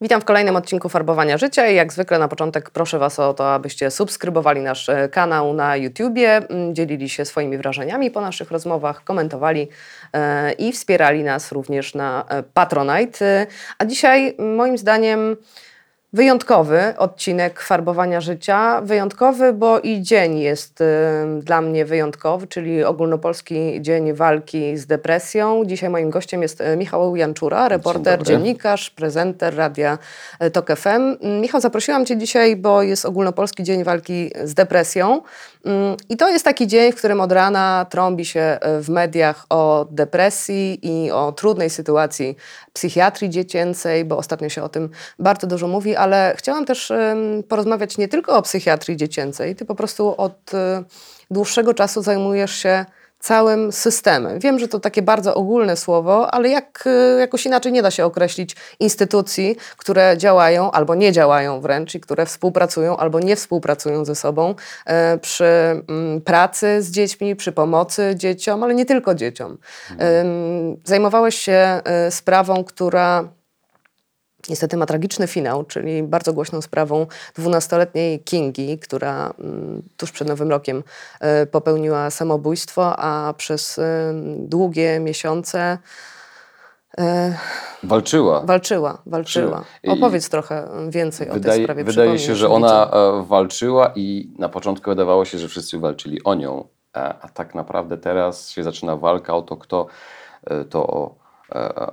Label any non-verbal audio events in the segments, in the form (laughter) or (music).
Witam w kolejnym odcinku Farbowania Życia i jak zwykle na początek proszę Was o to, abyście subskrybowali nasz e, kanał na YouTubie, dzielili się swoimi wrażeniami po naszych rozmowach, komentowali e, i wspierali nas również na e, Patronite. A dzisiaj moim zdaniem wyjątkowy odcinek Farbowania Życia. Wyjątkowy, bo i dzień jest y, dla mnie wyjątkowy, czyli Ogólnopolski Dzień Walki z Depresją. Dzisiaj moim gościem jest y, Michał Janczura, reporter, dziennikarz, prezenter Radia y, TOK FM. Michał, zaprosiłam Cię dzisiaj, bo jest Ogólnopolski Dzień Walki z Depresją. I to jest taki dzień, w którym od rana trąbi się y, w mediach o depresji i o trudnej sytuacji psychiatrii dziecięcej, bo ostatnio się o tym bardzo dużo mówi, ale chciałam też porozmawiać nie tylko o psychiatrii dziecięcej. Ty po prostu od y, dłuższego czasu zajmujesz się całym systemem. Wiem, że to takie bardzo ogólne słowo, ale jak, y, jakoś inaczej nie da się określić instytucji, które działają albo nie działają wręcz i które współpracują albo nie współpracują ze sobą e, przy mm, pracy z dziećmi, przy pomocy dzieciom, ale nie tylko dzieciom. Ym, Zajmowałeś się y, sprawą, która niestety ma tragiczny finał, czyli bardzo głośną sprawą 12-letniej Kingi, która mm, tuż przed Nowym Rokiem y, popełniła samobójstwo, a przez y, długie miesiące y, Walczyła. walczyła, walczyła. Opowiedz trochę więcej o tej Wydaje, sprawie. wydaje się, że ona e, walczyła i na początku wydawało się, że wszyscy walczyli o nią, e, a tak naprawdę teraz się zaczyna walka o to, kto e, to e,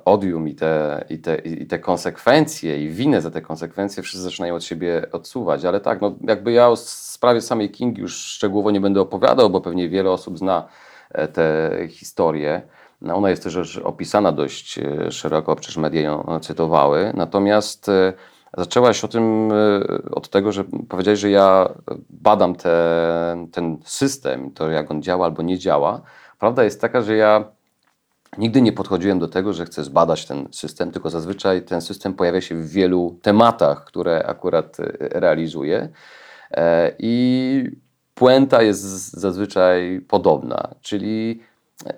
odium i te, i, te, i te konsekwencje i winę za te konsekwencje wszyscy zaczynają od siebie odsuwać. Ale tak, no, jakby ja o sprawie samej Kingi już szczegółowo nie będę opowiadał, bo pewnie wiele osób zna e, tę historię. No, ona jest też opisana dość e, szeroko, przecież media ją cytowały. Natomiast e, zaczęłaś o tym e, od tego, że powiedziałeś, że ja badam te, ten system, to jak on działa albo nie działa. Prawda jest taka, że ja nigdy nie podchodziłem do tego, że chcę zbadać ten system, tylko zazwyczaj ten system pojawia się w wielu tematach, które akurat e, realizuję. E, I puenta jest zazwyczaj podobna, czyli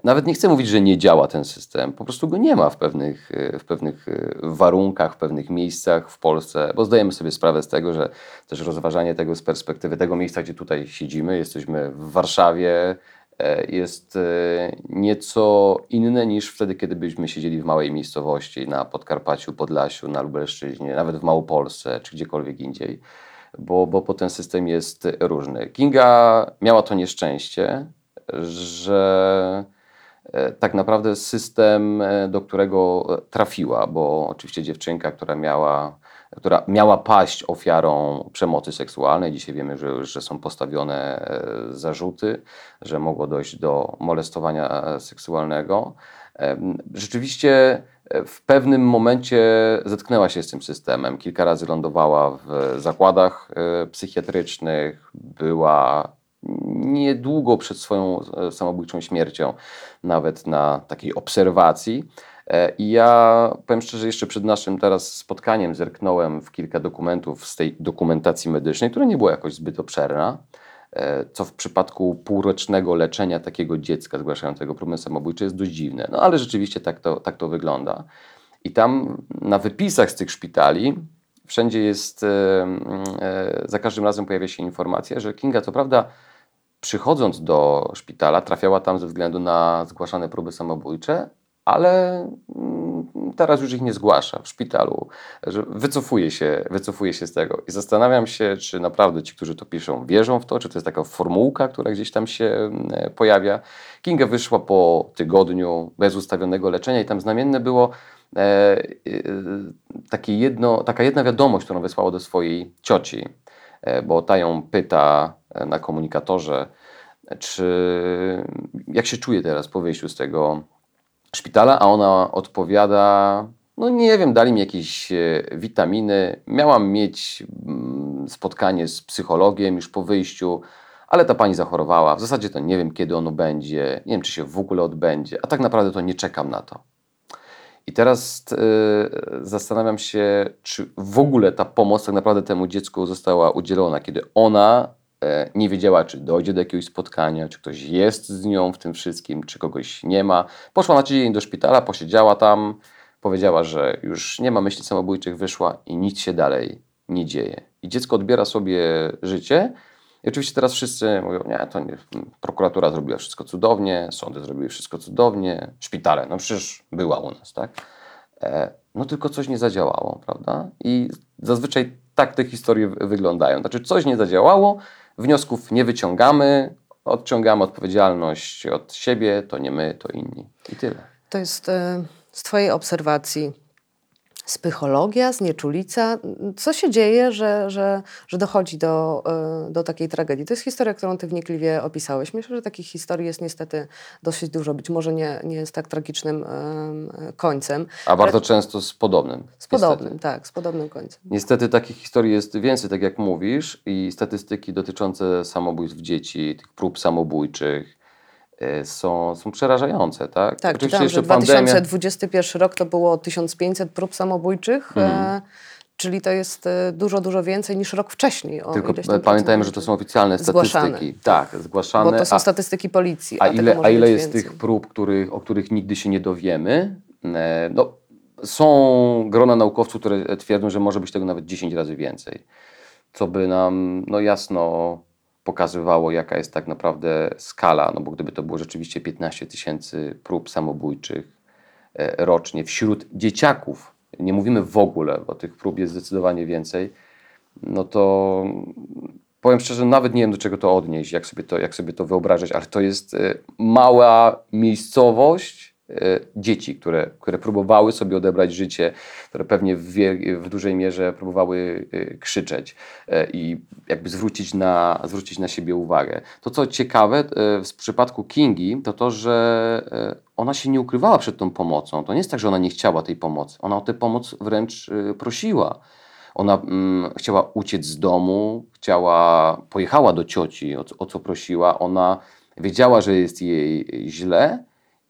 nawet nie chcę mówić, że nie działa ten system, po prostu go nie ma w pewnych, e, w pewnych e, warunkach, w pewnych miejscach w Polsce, bo zdajemy sobie sprawę z tego, że też rozważanie tego z perspektywy tego miejsca, gdzie tutaj siedzimy, jesteśmy w Warszawie, e, jest e, nieco inne niż wtedy, kiedy byśmy siedzieli w małej miejscowości na Podkarpaciu, Podlasiu, na Lubelszczyźnie, nawet w Małopolsce czy gdziekolwiek indziej, bo, bo, bo ten system jest różny. Kinga miała to nieszczęście, że e, tak naprawdę system, e, do którego e, trafiła, bo oczywiście dziewczynka, która miała, która miała paść ofiarą przemocy seksualnej, dzisiaj wiemy, że, że są postawione e, zarzuty, że mogło dojść do molestowania e, seksualnego. Rzeczywiście e, w pewnym momencie zetknęła się z tym systemem. Kilka razy lądowała w zakładach psychiatrycznych, była niedługo przed swoją samobójczą śmiercią, nawet na takiej obserwacji. E, I ja powiem szczerze, jeszcze przed naszym teraz spotkaniem zerknąłem w kilka dokumentów z tej dokumentacji medycznej, która nie była jakoś zbyt obszerna. e, Co w przypadku półrocznego leczenia takiego dziecka zgłaszającego problem samobójczy jest dość dziwne. No ale rzeczywiście tak to, tak to wygląda. I tam na wypisach z tych szpitali wszędzie jest, e, za każdym razem pojawia się informacja, że Kinga co prawda przychodząc do szpitala trafiała tam ze względu na zgłaszane próby samobójcze, ale mm, teraz już ich nie zgłasza w szpitalu, że wycofuje się, wycofuje się z tego. I zastanawiam się, czy naprawdę ci, którzy to piszą, wierzą w to, czy to jest taka formułka, która gdzieś tam się mm, pojawia. Kinga wyszła po tygodniu bez ustawionego leczenia i tam znamienne było e, e, takie jedno, taka jedna wiadomość, którą wysłała do swojej cioci, e, bo ta ją pyta e, na komunikatorze, czy jak się czuje teraz po wyjściu z tego szpitala, a ona odpowiada, no nie wiem, dali mi jakieś e, witaminy, miałam mieć mm, spotkanie z psychologiem już po wyjściu, ale ta pani zachorowała. W zasadzie to nie wiem, kiedy ono będzie, nie wiem, czy się w ogóle odbędzie, a tak naprawdę to nie czekam na to. I teraz e, zastanawiam się, czy w ogóle ta pomoc tak naprawdę temu dziecku została udzielona, kiedy ona nie wiedziała, czy dojdzie do jakiegoś spotkania, czy ktoś jest z nią w tym wszystkim, czy kogoś nie ma. Poszła na tydzień do szpitala, posiedziała tam, powiedziała, że już nie ma myśli samobójczych, wyszła i nic się dalej nie dzieje. I dziecko odbiera sobie życie. I oczywiście teraz wszyscy mówią, nie, to nie, prokuratura zrobiła wszystko cudownie, sądy zrobiły wszystko cudownie, szpitale, no przecież była u nas, tak? E, no tylko coś nie zadziałało, prawda? I zazwyczaj tak te historie wy- wyglądają. Znaczy coś nie zadziałało, wniosków nie wyciągamy, odciągamy odpowiedzialność od siebie, to nie my, to inni. I tyle. To jest e, z Twojej obserwacji spychologia, znieczulica. Co się dzieje, że, że, że dochodzi do, e, do takiej tragedii? To jest historia, którą Ty wnikliwie opisałeś. Myślę, że takich historii jest niestety dosyć dużo. Być może nie, nie jest tak tragicznym em, końcem. A bardzo często z podobnym. Z podobnym, niestety. tak, z podobnym końcem. Niestety takich historii jest więcej, tak jak mówisz, i statystyki dotyczące samobójstw dzieci, tych prób samobójczych są, są przerażające, tak? Tak, Oczywiście czytałam, jeszcze że pandemia. 2021 rok to było 1500 prób samobójczych, Mhm. e, czyli to jest e, dużo, dużo więcej niż rok wcześniej. Tylko pamiętajmy, że to są oficjalne Zgłaszane. statystyki. Tak, zgłaszane. Bo to są a- statystyki policji. A tego ile, a ile jest więcej. tych prób, których, o których nigdy się nie dowiemy? E, No, są grona naukowców, które twierdzą, że może być tego nawet 10 razy więcej. Co by nam no, jasno pokazywało, jaka jest tak naprawdę skala. No bo gdyby to było rzeczywiście 15 tysięcy prób samobójczych e, rocznie wśród dzieciaków, nie mówimy w ogóle, bo tych prób jest zdecydowanie więcej, no to powiem szczerze, nawet nie wiem do czego to odnieść, jak sobie to, jak sobie to wyobrażać, ale to jest e, mała miejscowość dzieci, które, które próbowały sobie odebrać życie, które pewnie w, w dużej mierze próbowały e, krzyczeć e, i jakby zwrócić na, zwrócić na siebie uwagę. To, co ciekawe e, w przypadku Kingi, to to, że e, ona się nie ukrywała przed tą pomocą. To nie jest tak, że ona nie chciała tej pomocy. Ona o tę pomoc wręcz e, prosiła. Ona mm, chciała uciec z domu, chciała, pojechała do cioci, o, o co prosiła. Ona wiedziała, że jest jej źle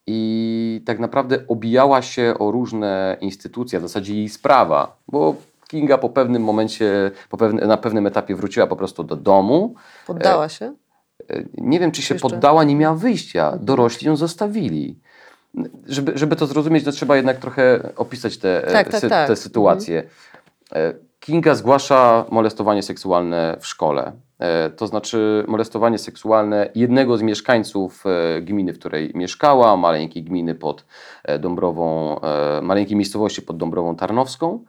i tak naprawdę obijała się o różne instytucje, w zasadzie jej sprawa, bo Kinga po pewnym momencie, po pewne, na pewnym etapie wróciła po prostu do domu. Poddała się? E, Nie wiem, czy się Jeszcze- poddała, nie miała wyjścia. Dorośli ją zostawili. Żeby, żeby to zrozumieć, to trzeba jednak trochę opisać te, e, Tak, tak, sy- tak. te sytuacje. E, Kinga zgłasza molestowanie seksualne w szkole. E, To znaczy molestowanie seksualne jednego z mieszkańców e, gminy, w której mieszkała, maleńkiej gminy pod e, Dąbrową, maleńkiej miejscowości pod Dąbrową Tarnowską.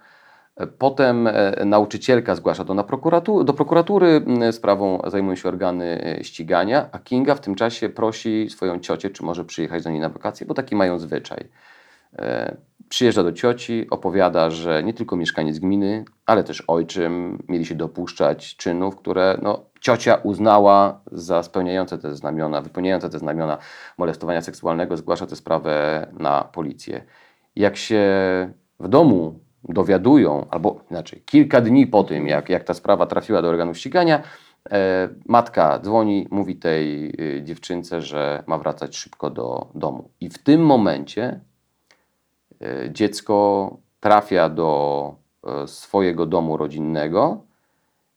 Potem nauczycielka zgłasza to na prokuratu- do prokuratury. Sprawą zajmują się organy ścigania, a Kinga w tym czasie prosi swoją ciocię, czy może przyjechać do niej na wakacje, bo taki mają zwyczaj. E, Przyjeżdża do cioci, opowiada, że nie tylko mieszkaniec gminy, ale też ojczym mieli się dopuszczać czynów, które no, ciocia uznała za spełniające te znamiona, wypełniające te znamiona molestowania seksualnego, zgłasza tę sprawę na policję. Jak się w domu dowiadują, albo inaczej, kilka dni po tym, jak, jak ta sprawa trafiła do organów ścigania, e, matka dzwoni, mówi tej y, dziewczynce, że ma wracać szybko do domu. I w tym momencie e, dziecko trafia do e, swojego domu rodzinnego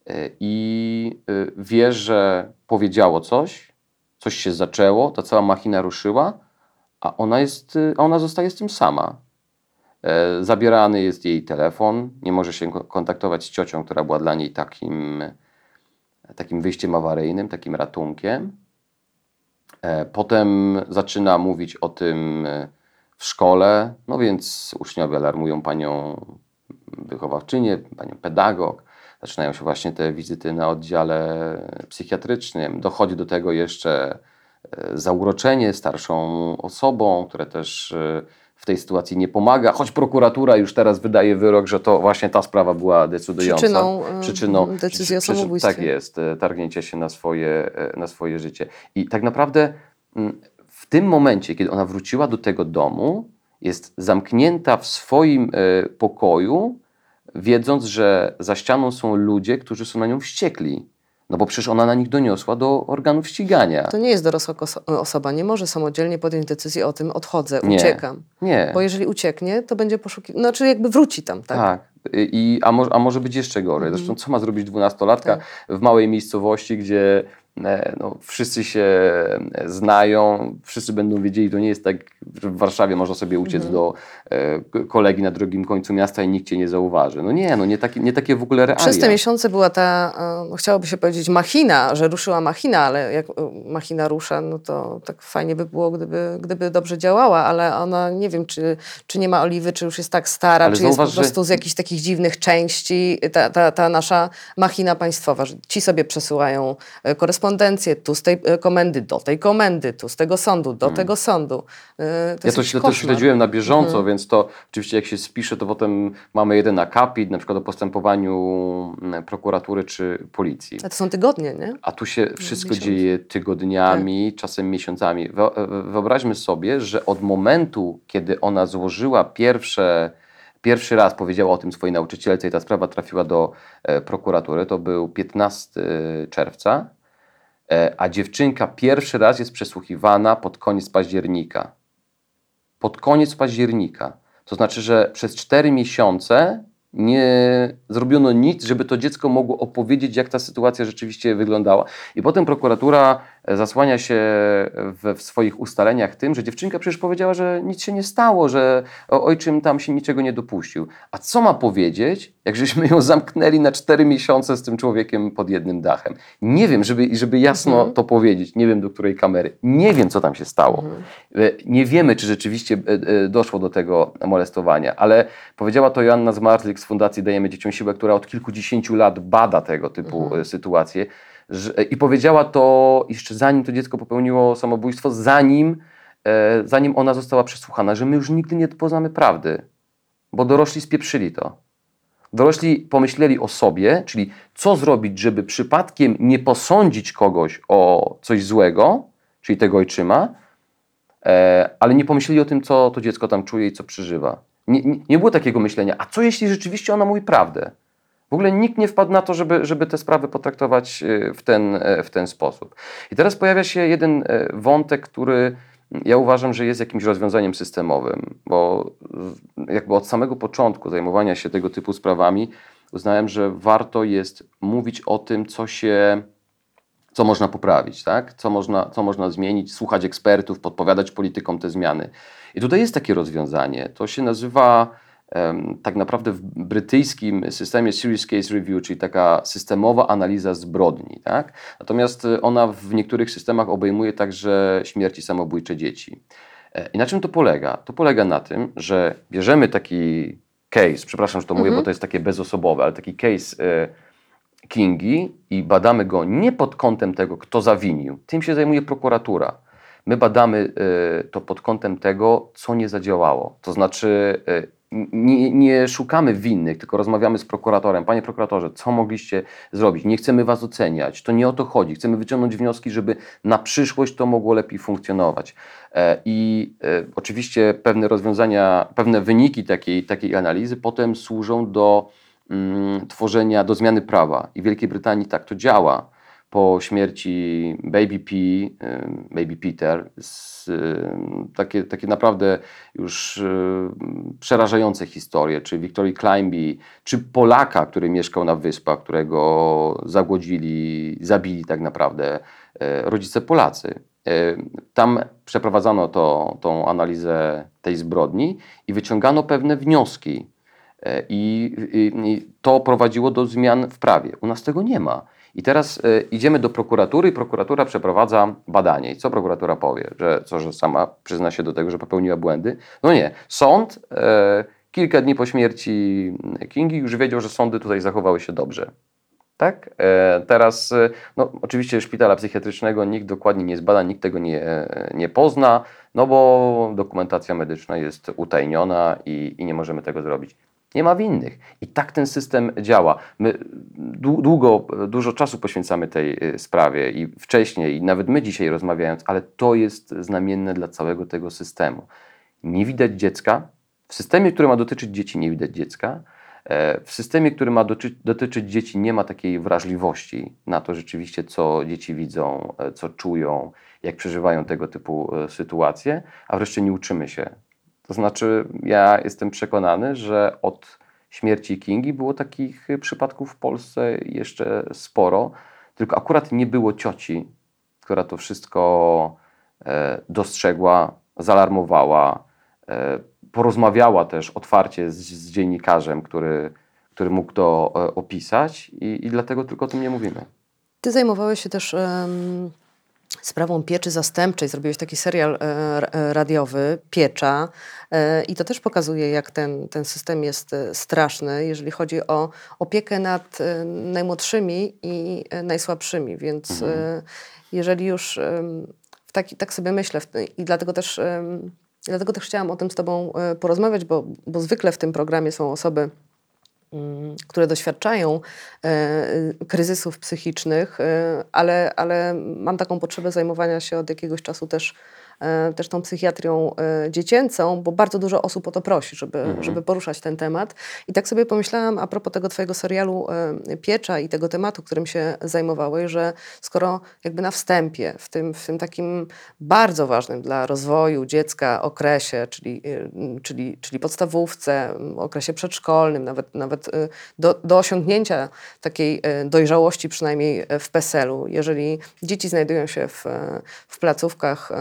e, i e, wie, że powiedziało coś, coś się zaczęło, ta cała machina ruszyła, a ona, jest, e, a ona zostaje z tym sama. E, Zabierany jest jej telefon, nie może się ko- kontaktować z ciocią, która była dla niej takim, takim wyjściem awaryjnym, takim ratunkiem. E, Potem zaczyna mówić o tym e, w szkole, no więc uczniowie alarmują panią wychowawczynię, panią pedagog. Zaczynają się właśnie te wizyty na oddziale psychiatrycznym. Dochodzi do tego jeszcze e, zauroczenie starszą osobą, które też e, w tej sytuacji nie pomaga, choć prokuratura już teraz wydaje wyrok, że to właśnie ta sprawa była decydująca. Przyczyną, e, Przyczyną decyzji o samobójstwie. Tak jest, e, targnięcia się na swoje, na swoje życie. I tak naprawdę mm, tym momencie, kiedy ona wróciła do tego domu, jest zamknięta w swoim e, pokoju, wiedząc, że za ścianą są ludzie, którzy są na nią wściekli. No bo przecież ona na nich doniosła do organów ścigania. To nie jest dorosła osoba, nie może samodzielnie podjąć decyzji o tym, odchodzę, Nie. uciekam. Nie. Bo jeżeli ucieknie, to będzie poszukiwał, znaczy jakby wróci tam, tak? Tak. I, a, może, a może być jeszcze gorzej. Zresztą co ma zrobić dwunastolatka Tak. w małej miejscowości, gdzie no, wszyscy się e, znają, wszyscy będą wiedzieli, to nie jest tak, że w Warszawie można sobie uciec Mhm. do e, kolegi na drugim końcu miasta i nikt cię nie zauważy. No nie, no nie takie, nie takie w ogóle realia. Przez te miesiące była ta, e, no, chciałoby się powiedzieć machina, że ruszyła machina, ale jak e, machina rusza, no to tak fajnie by było, gdyby, gdyby dobrze działała, ale ona, nie wiem, czy, czy nie ma oliwy, czy już jest tak stara, Ale czy jest zauważ, po że- prostu z jakichś takich dziwnych części ta, ta, ta nasza machina państwowa, że ci sobie przesyłają e, korespondencję tu z tej e, komendy do tej komendy, tu z tego sądu do tego sądu. E, To Ja to jakiś śle- też śledziłem na bieżąco, Mhm. więc to oczywiście jak się spisze, to potem mamy jeden akapit, na przykład o postępowaniu mm, prokuratury czy policji. A to są tygodnie, nie? A tu się wszystko miesiąc. dzieje tygodniami, czasem miesiącami. Wyo- Wyobraźmy sobie, że od momentu, kiedy ona złożyła pierwsze, pierwszy raz, powiedziała o tym swojej nauczycielce i ta sprawa trafiła do e, prokuratury, to był 15 czerwca, a dziewczynka pierwszy raz jest przesłuchiwana pod koniec października. Pod koniec października. To znaczy, że przez 4 miesiące nie zrobiono nic, żeby to dziecko mogło opowiedzieć, jak ta sytuacja rzeczywiście wyglądała. I potem prokuratura e, zasłania się we, w swoich ustaleniach tym, że dziewczynka przecież powiedziała, że nic się nie stało, że ojczym tam się niczego nie dopuścił. A co ma powiedzieć, jak żeśmy ją zamknęli na cztery miesiące z tym człowiekiem pod jednym dachem? Nie wiem, żeby, żeby jasno Mhm. to powiedzieć, nie wiem do której kamery, nie wiem, co tam się stało. E, Nie wiemy, czy rzeczywiście e, doszło do tego molestowania, ale powiedziała to Joanna Zmartlik z Fundacji Dajemy Dzieciom Siłę, która od kilkudziesięciu lat bada tego typu Mhm. e, sytuacje. Że, I powiedziała to jeszcze zanim to dziecko popełniło samobójstwo, zanim, e, zanim ona została przesłuchana, że my już nigdy nie poznamy prawdy, bo dorośli spieprzyli to. Dorośli pomyśleli o sobie, czyli co zrobić, żeby przypadkiem nie posądzić kogoś o coś złego, czyli tego ojczyma, e, ale nie pomyśleli o tym, co to dziecko tam czuje i co przeżywa. Nie, nie, było takiego myślenia, a co jeśli rzeczywiście ona mówi prawdę? W ogóle nikt nie wpadł na to, żeby, żeby te sprawy potraktować e, w ten, e, w ten sposób. I teraz pojawia się jeden e, wątek, który ja uważam, że jest jakimś rozwiązaniem systemowym, bo jakby od samego początku zajmowania się tego typu sprawami uznałem, że warto jest mówić o tym, co się co można poprawić, tak? co, można, co można zmienić, słuchać ekspertów, podpowiadać politykom te zmiany. I tutaj jest takie rozwiązanie. To się nazywa em, tak naprawdę w brytyjskim systemie Serious Case Review, czyli taka systemowa analiza zbrodni. Tak? Natomiast y, ona w niektórych systemach obejmuje także śmierci samobójcze dzieci. E, I na czym to polega? To polega na tym, że bierzemy taki case, przepraszam, że to mówię, bo to jest takie bezosobowe, ale taki case y, Kingi i badamy go nie pod kątem tego, kto zawinił. Tym się zajmuje prokuratura. My badamy y, to pod kątem tego, co nie zadziałało. To znaczy, y, nie, nie szukamy winnych, tylko rozmawiamy z prokuratorem. Panie prokuratorze, co mogliście zrobić? Nie chcemy was oceniać. To nie o to chodzi. Chcemy wyciągnąć wnioski, żeby na przyszłość to mogło lepiej funkcjonować. E, I e, oczywiście pewne rozwiązania, pewne wyniki takiej, takiej analizy potem służą do tworzenia, do zmiany prawa. I w Wielkiej Brytanii tak to działa. Po śmierci Baby P, Baby Peter, takie, takie naprawdę już przerażające historie, czy Victorii Climbie, czy Polaka, który mieszkał na wyspach, którego zagłodzili, zabili tak naprawdę e, rodzice Polacy. E, Tam przeprowadzano to, tą analizę tej zbrodni i wyciągano pewne wnioski. E, I, i, to prowadziło do zmian w prawie. U nas tego nie ma. I teraz e, idziemy do prokuratury i prokuratura przeprowadza badanie. I co prokuratura powie? Że, co, że sama przyzna się do tego, że popełniła błędy? No nie. Sąd e, kilka dni po śmierci Kingi już wiedział, że sądy tutaj zachowały się dobrze. Tak? E, teraz, e, no, oczywiście szpitala psychiatrycznego nikt dokładnie nie zbada, nikt tego nie, nie pozna, no bo dokumentacja medyczna jest utajniona i, i nie możemy tego zrobić. Nie ma winnych. I tak ten system działa. My dłu- długo, dużo czasu poświęcamy tej y, sprawie i wcześniej, i nawet my dzisiaj rozmawiając, ale to jest znamienne dla całego tego systemu. Nie widać dziecka. W systemie, który ma dotyczyć dzieci, nie widać dziecka. E, w systemie, który ma doty dotyczyć dzieci, nie ma takiej wrażliwości na to rzeczywiście, co dzieci widzą, e, co czują, jak przeżywają tego typu e, sytuacje, a wreszcie nie uczymy się. To znaczy, ja jestem przekonany, że od śmierci Kingi było takich przypadków w Polsce jeszcze sporo, tylko akurat nie było cioci, która to wszystko dostrzegła, zaalarmowała, porozmawiała też otwarcie z, z dziennikarzem, który, który mógł to e, opisać i, i dlatego tylko o tym nie mówimy. Ty zajmowałeś się też um, sprawą pieczy zastępczej. Zrobiłeś taki serial e, radiowy, Piecza e, i to też pokazuje, jak ten, ten system jest e, straszny, jeżeli chodzi o opiekę nad e, najmłodszymi i e, najsłabszymi, więc Mhm. e, jeżeli już w taki, tak sobie myślę i dlatego też Dlatego też chciałam o tym z Tobą e, porozmawiać, bo, bo zwykle w tym programie są osoby, które doświadczają e, kryzysów psychicznych, e, ale, ale mam taką potrzebę zajmowania się od jakiegoś czasu też E, też tą psychiatrią e, dziecięcą, bo bardzo dużo osób o to prosi, żeby, mhm. żeby poruszać ten temat. I tak sobie pomyślałam a propos tego twojego serialu e, Piecza i tego tematu, którym się zajmowałeś, że skoro jakby na wstępie, w tym, w tym takim bardzo ważnym dla rozwoju dziecka okresie, czyli, czyli, czyli podstawówce, okresie przedszkolnym, nawet, nawet do, do osiągnięcia takiej dojrzałości przynajmniej w PESEL-u, jeżeli dzieci znajdują się w, w placówkach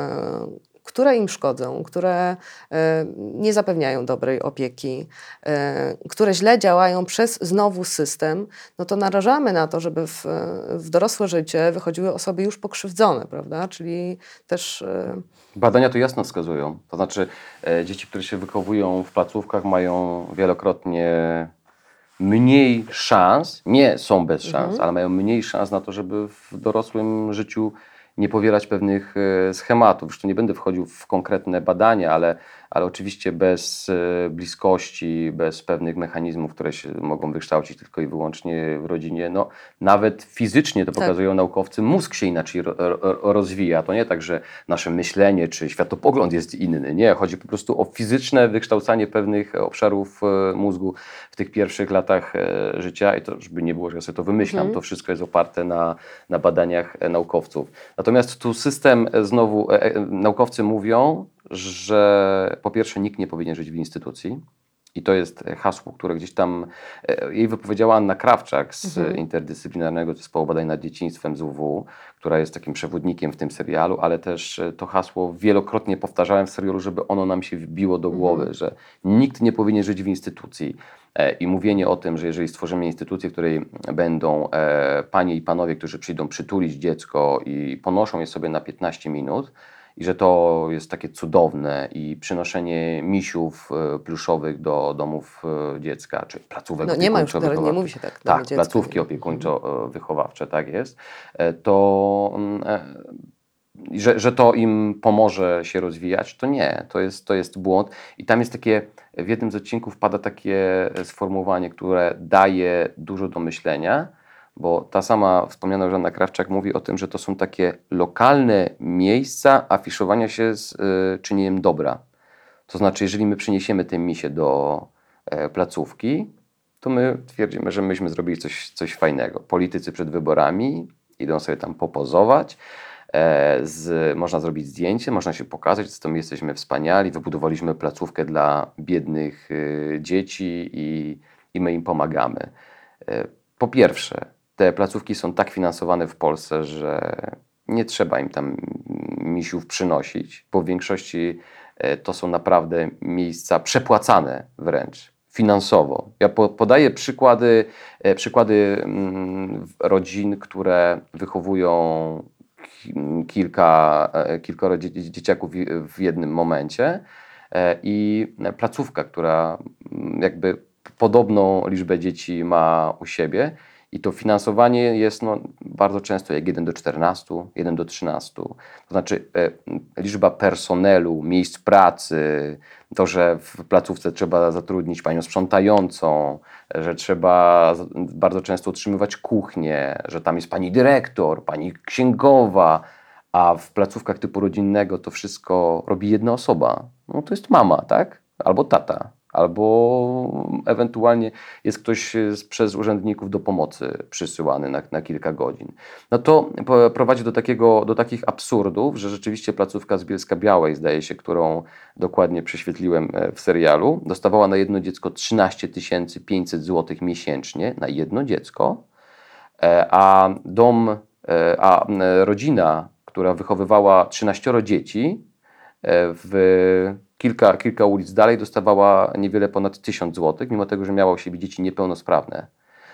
które im szkodzą, które e, nie zapewniają dobrej opieki, e, które źle działają przez znowu system, no to narażamy na to, żeby w, w dorosłe życie wychodziły osoby już pokrzywdzone, prawda? Czyli też. E, Badania to jasno wskazują. To znaczy, dzieci, które się wychowują w placówkach, mają wielokrotnie mniej szans, nie są bez szans, mhm. ale mają mniej szans na to, żeby w dorosłym życiu nie powielać pewnych e, schematów. Zresztą nie będę wchodził w konkretne badania, ale ale oczywiście bez e, bliskości, bez pewnych mechanizmów, które się mogą wykształcić tylko i wyłącznie w rodzinie. No, nawet fizycznie to tak. pokazują naukowcy, mózg się inaczej ro, ro, rozwija. To nie tak, że nasze myślenie czy światopogląd jest inny. Nie, chodzi po prostu o fizyczne wykształcanie pewnych obszarów e, mózgu w tych pierwszych latach e, życia i to, żeby nie było, że ja sobie to wymyślam, mhm. to wszystko jest oparte na, na badaniach naukowców. Natomiast tu system znowu, naukowcy mówią, że po pierwsze nikt nie powinien żyć w instytucji. I to jest hasło, które gdzieś tam e, jej wypowiedziała Anna Krawczak z mhm. Interdyscyplinarnego Zespołu Badań nad Dzieciństwem z UW, która jest takim przewodnikiem w tym serialu, ale też e, to hasło wielokrotnie powtarzałem w serialu, żeby ono nam się wbiło do głowy, mhm. że nikt nie powinien żyć w instytucji. E, I mówienie o tym, że jeżeli stworzymy instytucję, w której będą panie i panowie, którzy przyjdą przytulić dziecko i ponoszą je sobie na 15 minut, i że to jest takie cudowne i przynoszenie misiów e, pluszowych do domów e, dziecka, czy placówek no, nie ma już, nie mówi się tak. Tak, placówki opiekuńczo-wychowawcze, tak jest. E, to, mm, że, że to im pomoże się rozwijać, to nie, to jest, to jest błąd. I tam jest takie, w jednym z odcinków pada takie sformułowanie, które daje dużo do myślenia, bo ta sama wspomniana Żanna Krawczak mówi o tym, że to są takie lokalne miejsca afiszowania się z y, czynieniem dobra. To znaczy, jeżeli my przyniesiemy te misie do e, placówki, to my twierdzimy, że myśmy zrobili coś, coś fajnego. Politycy przed wyborami idą sobie tam popozować, e, z, można zrobić zdjęcie, można się pokazać, z tym jesteśmy wspaniali, wybudowaliśmy placówkę dla biednych y, dzieci i, i my im pomagamy. E, po pierwsze, te placówki są tak finansowane w Polsce, że nie trzeba im tam misiów przynosić, bo w większości e, to są naprawdę miejsca przepłacane wręcz finansowo. Ja podaję przykłady, e, przykłady mm, rodzin, które wychowują kilka, e, kilkoro dzieciaków w jednym momencie i placówka, która mm, jakby podobną liczbę dzieci ma u siebie i to finansowanie jest no, bardzo często jak 1 do 14, 1 do 13. To znaczy e, liczba personelu, miejsc pracy, to, że w placówce trzeba zatrudnić panią sprzątającą, że trzeba bardzo często utrzymywać kuchnię, że tam jest pani dyrektor, pani księgowa, a w placówkach typu rodzinnego to wszystko robi jedna osoba. No to jest mama, tak? Albo tata. Albo ewentualnie jest ktoś z, przez urzędników do pomocy przysyłany na, na kilka godzin. No to prowadzi do, takiego, do takich absurdów, że rzeczywiście placówka z Bielska Białej, zdaje się, którą dokładnie prześwietliłem e, w serialu, dostawała na jedno dziecko 13 500 zł miesięcznie na jedno dziecko, E, a dom, e, a rodzina, która wychowywała 13 dzieci, e, w kilka, kilka ulic dalej dostawała niewiele ponad 1000 zł, mimo tego, że miała u siebie dzieci niepełnosprawne,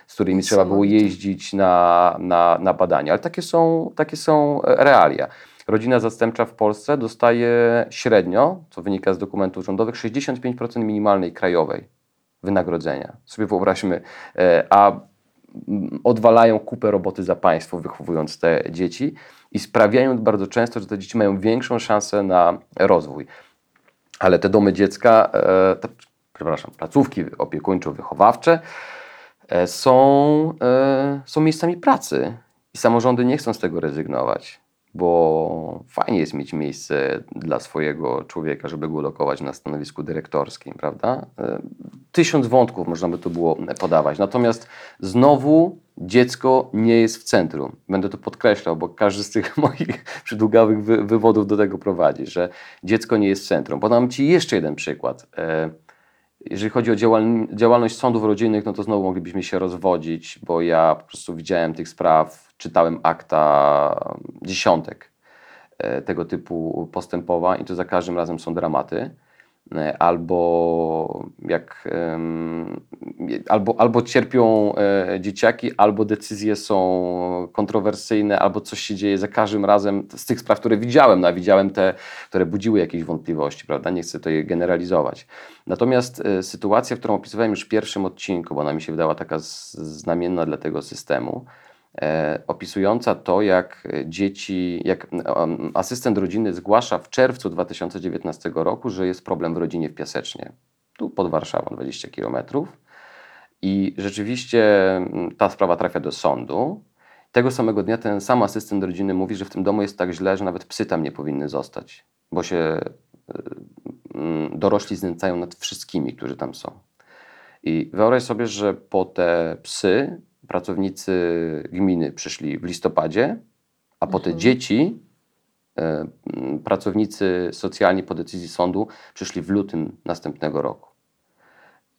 z którymi trzeba było jeździć na, na, na badania. Ale takie są, takie są e, realia. Rodzina zastępcza w Polsce dostaje średnio, co wynika z dokumentów rządowych, 65% minimalnej krajowej wynagrodzenia. Sobie wyobraźmy, e, a mm, odwalają kupę roboty za państwo, wychowując te dzieci i sprawiają bardzo często, że te dzieci mają większą szansę na rozwój. Ale te domy dziecka, e, te, przepraszam, placówki opiekuńczo-wychowawcze e, są, e, są miejscami pracy i samorządy nie chcą z tego rezygnować, bo fajnie jest mieć miejsce dla swojego człowieka, żeby go lokować na stanowisku dyrektorskim, prawda? Tysiąc wątków można by tu było podawać. Natomiast znowu dziecko nie jest w centrum. Będę to podkreślał, bo każdy z tych (laughs) moich przydługawych wy, wywodów do tego prowadzi, że dziecko nie jest w centrum. Podam Ci jeszcze jeden przykład. E, jeżeli chodzi o działal- działalność sądów rodzinnych, no to znowu moglibyśmy się rozwodzić, bo ja po prostu widziałem tych spraw, czytałem akta dziesiątek e, tego typu postępowań i to za każdym razem są dramaty. E, Albo jak albo, albo cierpią e, dzieciaki, albo decyzje są kontrowersyjne, albo coś się dzieje za każdym razem z tych spraw, które widziałem, no, a widziałem te, które budziły jakieś wątpliwości, prawda? Nie chcę tutaj generalizować. Natomiast e, sytuacja, którą opisywałem już w pierwszym odcinku, bo ona mi się wydała taka znamienna dla tego systemu, opisująca to, jak e, dzieci, jak asystent rodziny zgłasza w czerwcu 2019 roku, że jest problem w rodzinie w Piasecznie, tu pod Warszawą, 20 kilometrów. I rzeczywiście ta sprawa trafia do sądu. Tego samego dnia ten sam asystent rodziny mówi, że w tym domu jest tak źle, że nawet psy tam nie powinny zostać, bo się mm, dorośli znęcają nad wszystkimi, którzy tam są. I wyobraź sobie, że po te psy pracownicy gminy przyszli w listopadzie, a po te dzieci e, pracownicy socjalni po decyzji sądu przyszli w lutym następnego roku.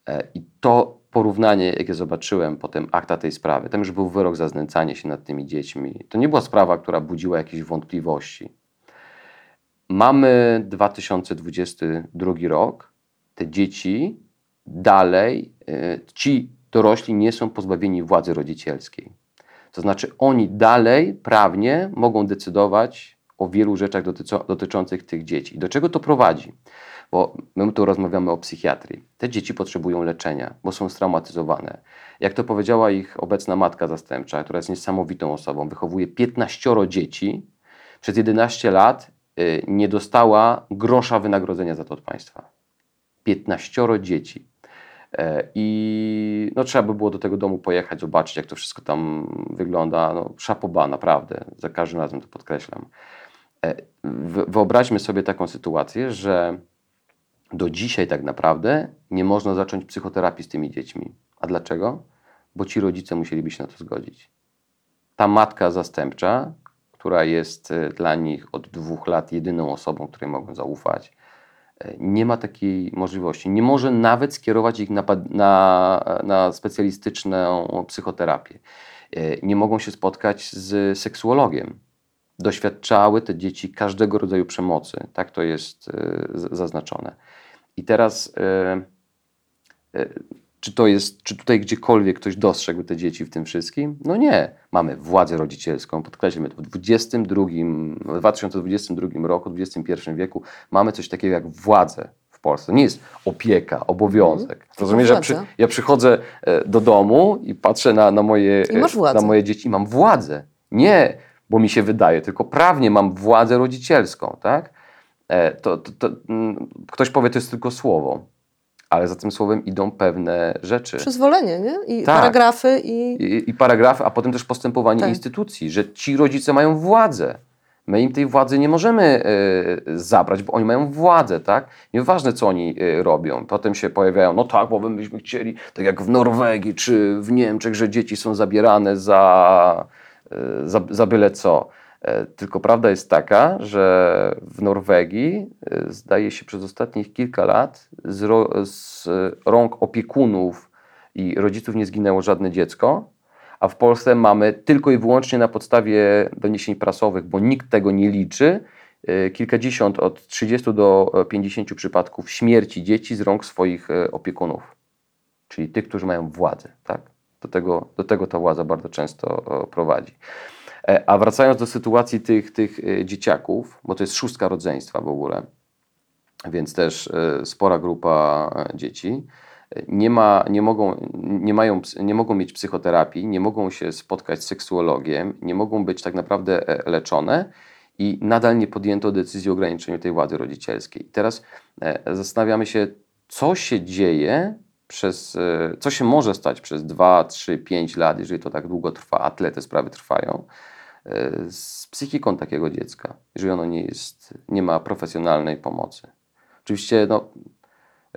E, I to porównanie, jakie zobaczyłem potem akta tej sprawy, tam już był wyrok za znęcanie się nad tymi dziećmi. To nie była sprawa, która budziła jakieś wątpliwości. Mamy 2022 rok, te dzieci dalej, e, ci dorośli nie są pozbawieni władzy rodzicielskiej. To znaczy, oni dalej prawnie mogą decydować o wielu rzeczach dotyczących tych dzieci. Do czego to prowadzi? Bo my tu rozmawiamy o psychiatrii. Te dzieci potrzebują leczenia, bo są straumatyzowane. Jak to powiedziała ich obecna matka zastępcza, która jest niesamowitą osobą, wychowuje 15 dzieci, przez 11 lat y, nie dostała grosza wynagrodzenia za to od państwa. 15 dzieci. E, I no, trzeba by było do tego domu pojechać, zobaczyć, jak to wszystko tam wygląda. No, szapoba, naprawdę, za każdym razem to podkreślam. E, wy- Wyobraźmy sobie taką sytuację, że do dzisiaj tak naprawdę nie można zacząć psychoterapii z tymi dziećmi. A dlaczego? Bo ci rodzice musieliby się na to zgodzić. Ta matka zastępcza, która jest e, dla nich od dwóch lat jedyną osobą, której mogą zaufać, nie ma takiej możliwości. Nie może nawet skierować ich na, na, na specjalistyczną psychoterapię. E, Nie mogą się spotkać z seksuologiem. Doświadczały te dzieci każdego rodzaju przemocy. Tak to jest e, zaznaczone. I teraz, e, czy to jest, czy tutaj gdziekolwiek ktoś dostrzegł te dzieci w tym wszystkim? No nie. Mamy władzę rodzicielską, podkreślmy to, w 22, w 2022 roku, w XXI wieku mamy coś takiego jak władzę w Polsce. Nie jest opieka, obowiązek. Rozumiesz, że ja, przy, ja przychodzę e, do domu i patrzę na, na, moje, e, na moje dzieci i mam władzę. Nie, bo mi się wydaje, tylko prawnie mam władzę rodzicielską, tak? E, To, to, to, mm, ktoś powie, to jest tylko słowo, ale za tym słowem idą pewne rzeczy. Przyzwolenie, nie? I Tak. paragrafy i... I, I paragrafy, a potem też postępowanie Tak. instytucji, że ci rodzice mają władzę. My im tej władzy nie możemy y, zabrać, bo oni mają władzę, tak? Nieważne, co oni y, robią. Potem się pojawiają, no tak, bo my byśmy chcieli, tak jak w Norwegii czy w Niemczech, że dzieci są zabierane za, y, za, za byle co. E, Tylko prawda jest taka, że w Norwegii y, zdaje się przez ostatnich kilka lat z, ro, z rąk opiekunów i rodziców nie zginęło żadne dziecko, a w Polsce mamy tylko i wyłącznie na podstawie doniesień prasowych, bo nikt tego nie liczy, y, kilkadziesiąt, od 30 do e, 50 przypadków śmierci dzieci z rąk swoich e, opiekunów, czyli tych, którzy mają władzę. Tak? Do, tego, do tego ta władza bardzo często e, prowadzi. E, A wracając do sytuacji tych, tych e, dzieciaków, bo to jest szóstka rodzeństwa w ogóle, więc też e, spora grupa dzieci. Nie, ma, nie, mogą, nie, mają, nie mogą mieć psychoterapii, nie mogą się spotkać z seksuologiem, nie mogą być tak naprawdę leczone i nadal nie podjęto decyzji o ograniczeniu tej władzy rodzicielskiej. Teraz zastanawiamy się, co się dzieje przez, co się może stać przez 2, 3, 5 lat, jeżeli to tak długo trwa, a tyle te sprawy trwają, z psychiką takiego dziecka, jeżeli ono nie, jest, nie ma profesjonalnej pomocy. Oczywiście, no,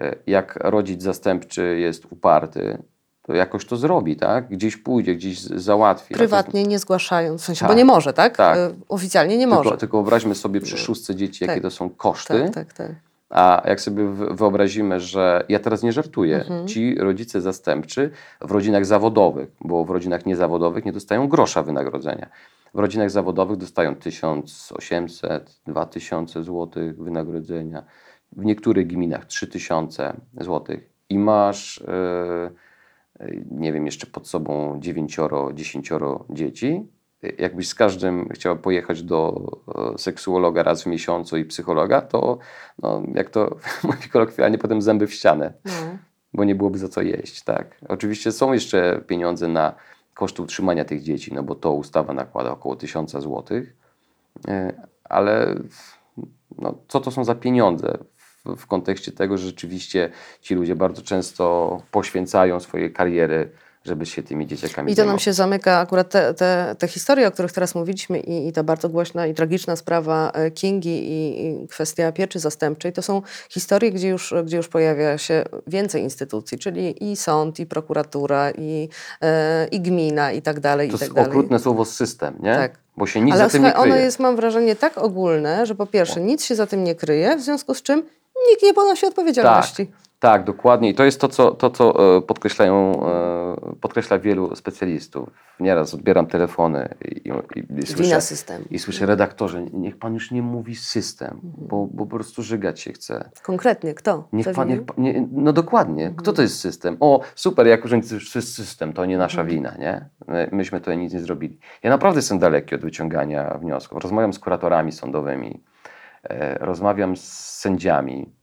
e, jak rodzic zastępczy jest uparty, to jakoś to zrobi, tak? Gdzieś pójdzie, gdzieś załatwi. Prywatnie nie zgłaszając, w sensie, Tak, bo nie może, tak? tak. Y, Oficjalnie nie Tylko, może. tylko wyobraźmy sobie przy szóstce dzieci, jakie Tak. to są koszty. Tak, tak, tak. A jak sobie wyobrazimy, że ja teraz nie żartuję, Mhm. ci rodzice zastępczy w rodzinach zawodowych, bo w rodzinach niezawodowych nie dostają grosza wynagrodzenia. W rodzinach zawodowych dostają 1800, 2000 zł wynagrodzenia, w niektórych gminach 3000 zł i masz, e, nie wiem, jeszcze pod sobą dziewięcioro, dziesięcioro dzieci. Jakbyś z każdym chciał pojechać do e, seksuologa raz w miesiącu i psychologa, to no, jak to (laughs) mówi kolokwialnie, potem zęby w ścianę, No. bo nie byłoby za co jeść. Tak. Oczywiście są jeszcze pieniądze na koszty utrzymania tych dzieci, no bo to ustawa nakłada około 1000 złotych, e, ale no, co to są za pieniądze w, w kontekście tego, że rzeczywiście ci ludzie bardzo często poświęcają swoje kariery, żeby się tymi dzieciakami I to nam się zamyka akurat te, te, te historie, o których teraz mówiliśmy i, i ta bardzo głośna i tragiczna sprawa e, Kingi i, i kwestia pieczy zastępczej, to są historie, gdzie już, gdzie już pojawia się więcej instytucji, czyli i sąd, i prokuratura, i, e, i gmina i tak dalej, To i tak jest dalej. okrutne słowo system, nie? Tak. Bo się nic Ale za tym nie kryje. ono jest, mam wrażenie, tak ogólne, że po pierwsze nic się za tym nie kryje, w związku z czym nikt nie ponosi odpowiedzialności. Tak, tak, dokładnie. I to jest to, co, to, co e, podkreślają, e, podkreśla wielu specjalistów. Nieraz odbieram telefony i, i, i słyszę, systemu. i słyszę redaktorze, niech pan już nie mówi system, Mhm. bo, bo po prostu żygać się chce. Konkretnie, kto? Niech pan, niech pan, nie, no dokładnie. Kto to jest system? O, super, jak już to jest system, to nie nasza Mhm. wina, nie? My- Myśmy tutaj nic nie zrobili. Ja naprawdę jestem daleki od wyciągania wniosków. Rozmawiam z kuratorami sądowymi, e, rozmawiam z sędziami.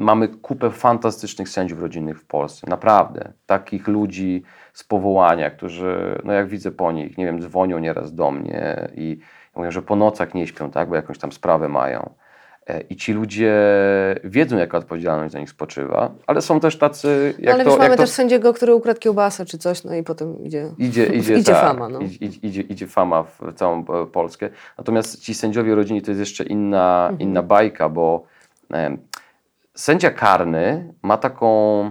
Mamy kupę fantastycznych sędziów rodzinnych w Polsce. Naprawdę. Takich ludzi z powołania, którzy, no jak widzę po nich, nie wiem, dzwonią nieraz do mnie i mówią, że po nocach nie śpią, tak, bo jakąś tam sprawę mają. E, I ci ludzie wiedzą, jaka odpowiedzialność za nich spoczywa, ale są też tacy, jak ale to, wiesz, mamy to też sędziego, który ukradł kiełbasę czy coś, no i potem idzie... Idzie, idzie, (laughs) Idzie tak, fama, no. idzie, idzie, idzie fama w całą e, Polskę. Natomiast ci sędziowie rodzini to jest jeszcze inna, Mhm. inna bajka, bo em, sędzia karny ma taką,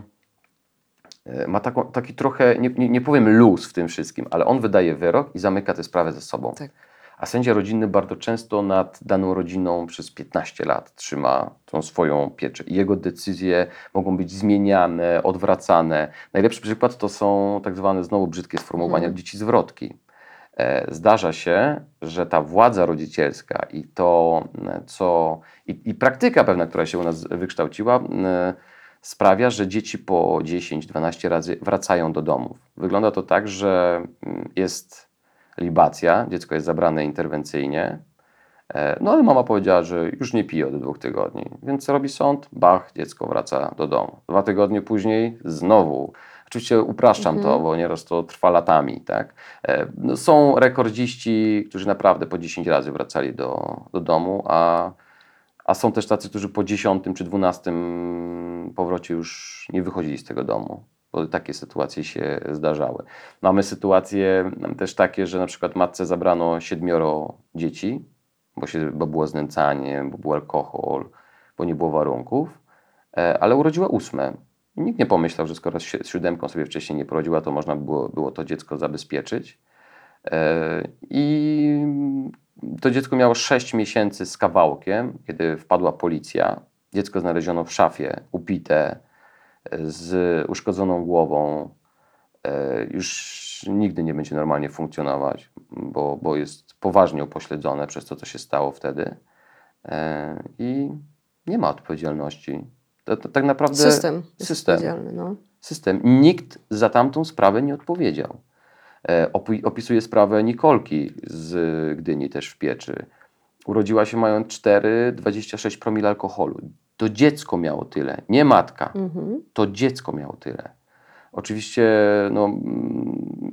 e, ma taką, taki trochę, nie, nie, powiem luz w tym wszystkim, ale on wydaje wyrok i zamyka tę sprawę ze sobą. Tak. A sędzia rodzinny bardzo często nad daną rodziną przez 15 lat trzyma tą swoją pieczę. I jego decyzje mogą być zmieniane, odwracane. Najlepszy przykład to są tak zwane znowu brzydkie sformułowania Mhm. dzieci zwrotki. E, Zdarza się, że ta władza rodzicielska i to, m, co. i, i praktyka pewna, która się u nas wykształciła, m, sprawia, że dzieci po 10-12 razy wracają do domów. Wygląda to tak, że mm, jest libacja, dziecko jest zabrane interwencyjnie, e, no ale mama powiedziała, że już nie pije od dwóch tygodni, więc robi sąd? Bach, dziecko wraca do domu. Dwa tygodnie później znowu. Oczywiście upraszczam to, bo nieraz to trwa latami. Tak? E, No, są rekordziści, którzy naprawdę po 10 razy wracali do, do domu, a, a są też tacy, którzy po 10 czy 12 powrocie już nie wychodzili z tego domu. Bo takie sytuacje się zdarzały. Mamy sytuacje też takie, że na przykład matce zabrano siedmioro dzieci, bo, się, bo było znęcanie, bo był alkohol, bo nie było warunków, e, ale urodziła ósme. I nikt nie pomyślał, że skoro z si- z siódemką sobie wcześniej nie porodziła, to można było, było to dziecko zabezpieczyć. E, I to dziecko miało 6 miesięcy z kawałkiem, kiedy wpadła policja. Dziecko znaleziono w szafie, upite, e, z uszkodzoną głową. E, Już nigdy nie będzie normalnie funkcjonować, bo, bo jest poważnie upośledzone przez to, co się stało wtedy. I nie ma odpowiedzialności. To, to tak naprawdę System system no. system. Nikt za tamtą sprawę nie odpowiedział. E, opi- Opisuje sprawę Nikolki z Gdyni też w pieczy. Urodziła się mając 4,26 promil alkoholu. To dziecko miało tyle, nie matka. Mhm. To dziecko miało tyle. Oczywiście no,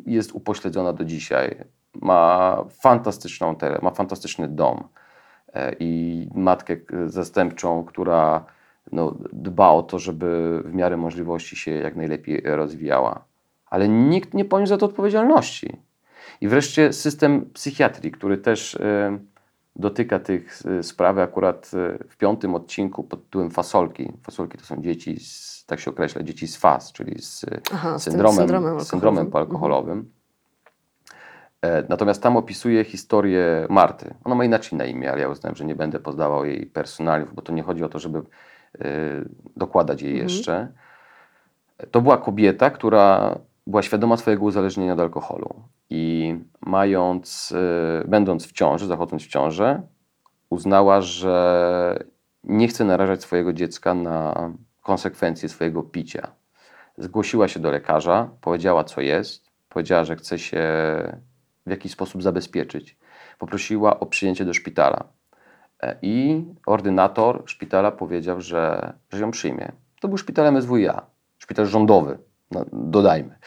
jest upośledzona do dzisiaj. Ma fantastyczną tele, ma fantastyczny dom e, i matkę zastępczą, która no, dba o to, żeby w miarę możliwości się jak najlepiej rozwijała. Ale nikt nie poniósł za to odpowiedzialności. I wreszcie system psychiatrii, który też e, dotyka tych e, spraw. Akurat e, w piątym odcinku pod tytułem Fasolki. Fasolki to są dzieci, z, tak się określa, dzieci z FAS, czyli z Aha, syndromem, syndromem syndromem alkoholowym. Natomiast tam opisuje historię Marty. Ona ma inaczej na imię, ale ja uznałem, że nie będę podawał jej personaliów, bo to nie chodzi o to, żeby dokładać jej Mhm. jeszcze. To była kobieta, która była świadoma swojego uzależnienia od alkoholu i mając, e, będąc w ciąży, zachodząc w ciążę, uznała, że nie chce narażać swojego dziecka na konsekwencje swojego picia. Zgłosiła się do lekarza, powiedziała, co jest, powiedziała, że chce się w jakiś sposób zabezpieczyć. Poprosiła o przyjęcie do szpitala. E, I ordynator szpitala powiedział, że, że ją przyjmie. To był szpital MSWiA, szpital rządowy, no, dodajmy,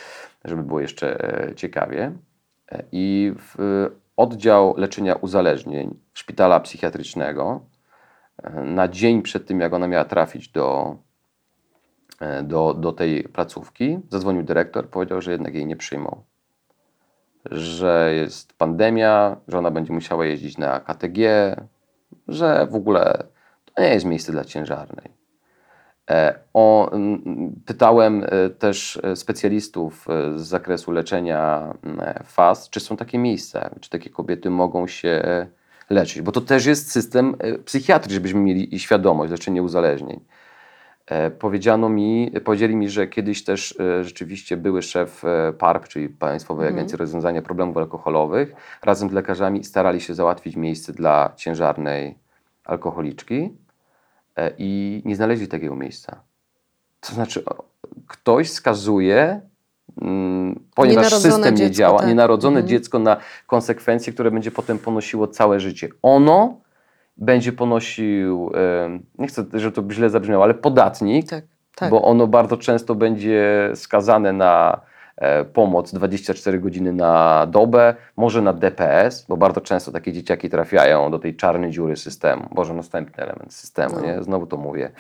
żeby było jeszcze e, ciekawie. E, I w oddział leczenia uzależnień szpitala psychiatrycznego na dzień przed tym, jak ona miała trafić do, do, do tej placówki, zadzwonił dyrektor, powiedział, że jednak jej nie przyjmą. Że jest pandemia, że ona będzie musiała jeździć na KTG, że w ogóle to nie jest miejsce dla ciężarnej. E, O, pytałem e, też specjalistów e, z zakresu leczenia FAS, czy są takie miejsca, czy takie kobiety mogą się leczyć, bo to też jest system psychiatrii, żebyśmy mieli świadomość, leczenie uzależnień. E, Powiedziano mi, powiedzieli mi, że kiedyś też e, rzeczywiście były szef e, PARP, czyli Państwowej Mhm. Agencji Rozwiązania Problemów Alkoholowych, razem z lekarzami starali się załatwić miejsce dla ciężarnej alkoholiczki i nie znaleźli takiego miejsca. To znaczy, ktoś skazuje, mm, ponieważ system nie działa, tak. nienarodzone Mhm. dziecko na konsekwencje, które będzie potem ponosiło całe życie. Ono będzie ponosił, e, nie chcę, żeby to źle zabrzmiało, ale podatnik, Tak, tak. bo ono bardzo często będzie skazane na e, pomoc 24 godziny na dobę, może na DPS, bo bardzo często takie dzieciaki trafiają do tej czarnej dziury systemu. Boże, następny element systemu, No. nie? Znowu to mówię.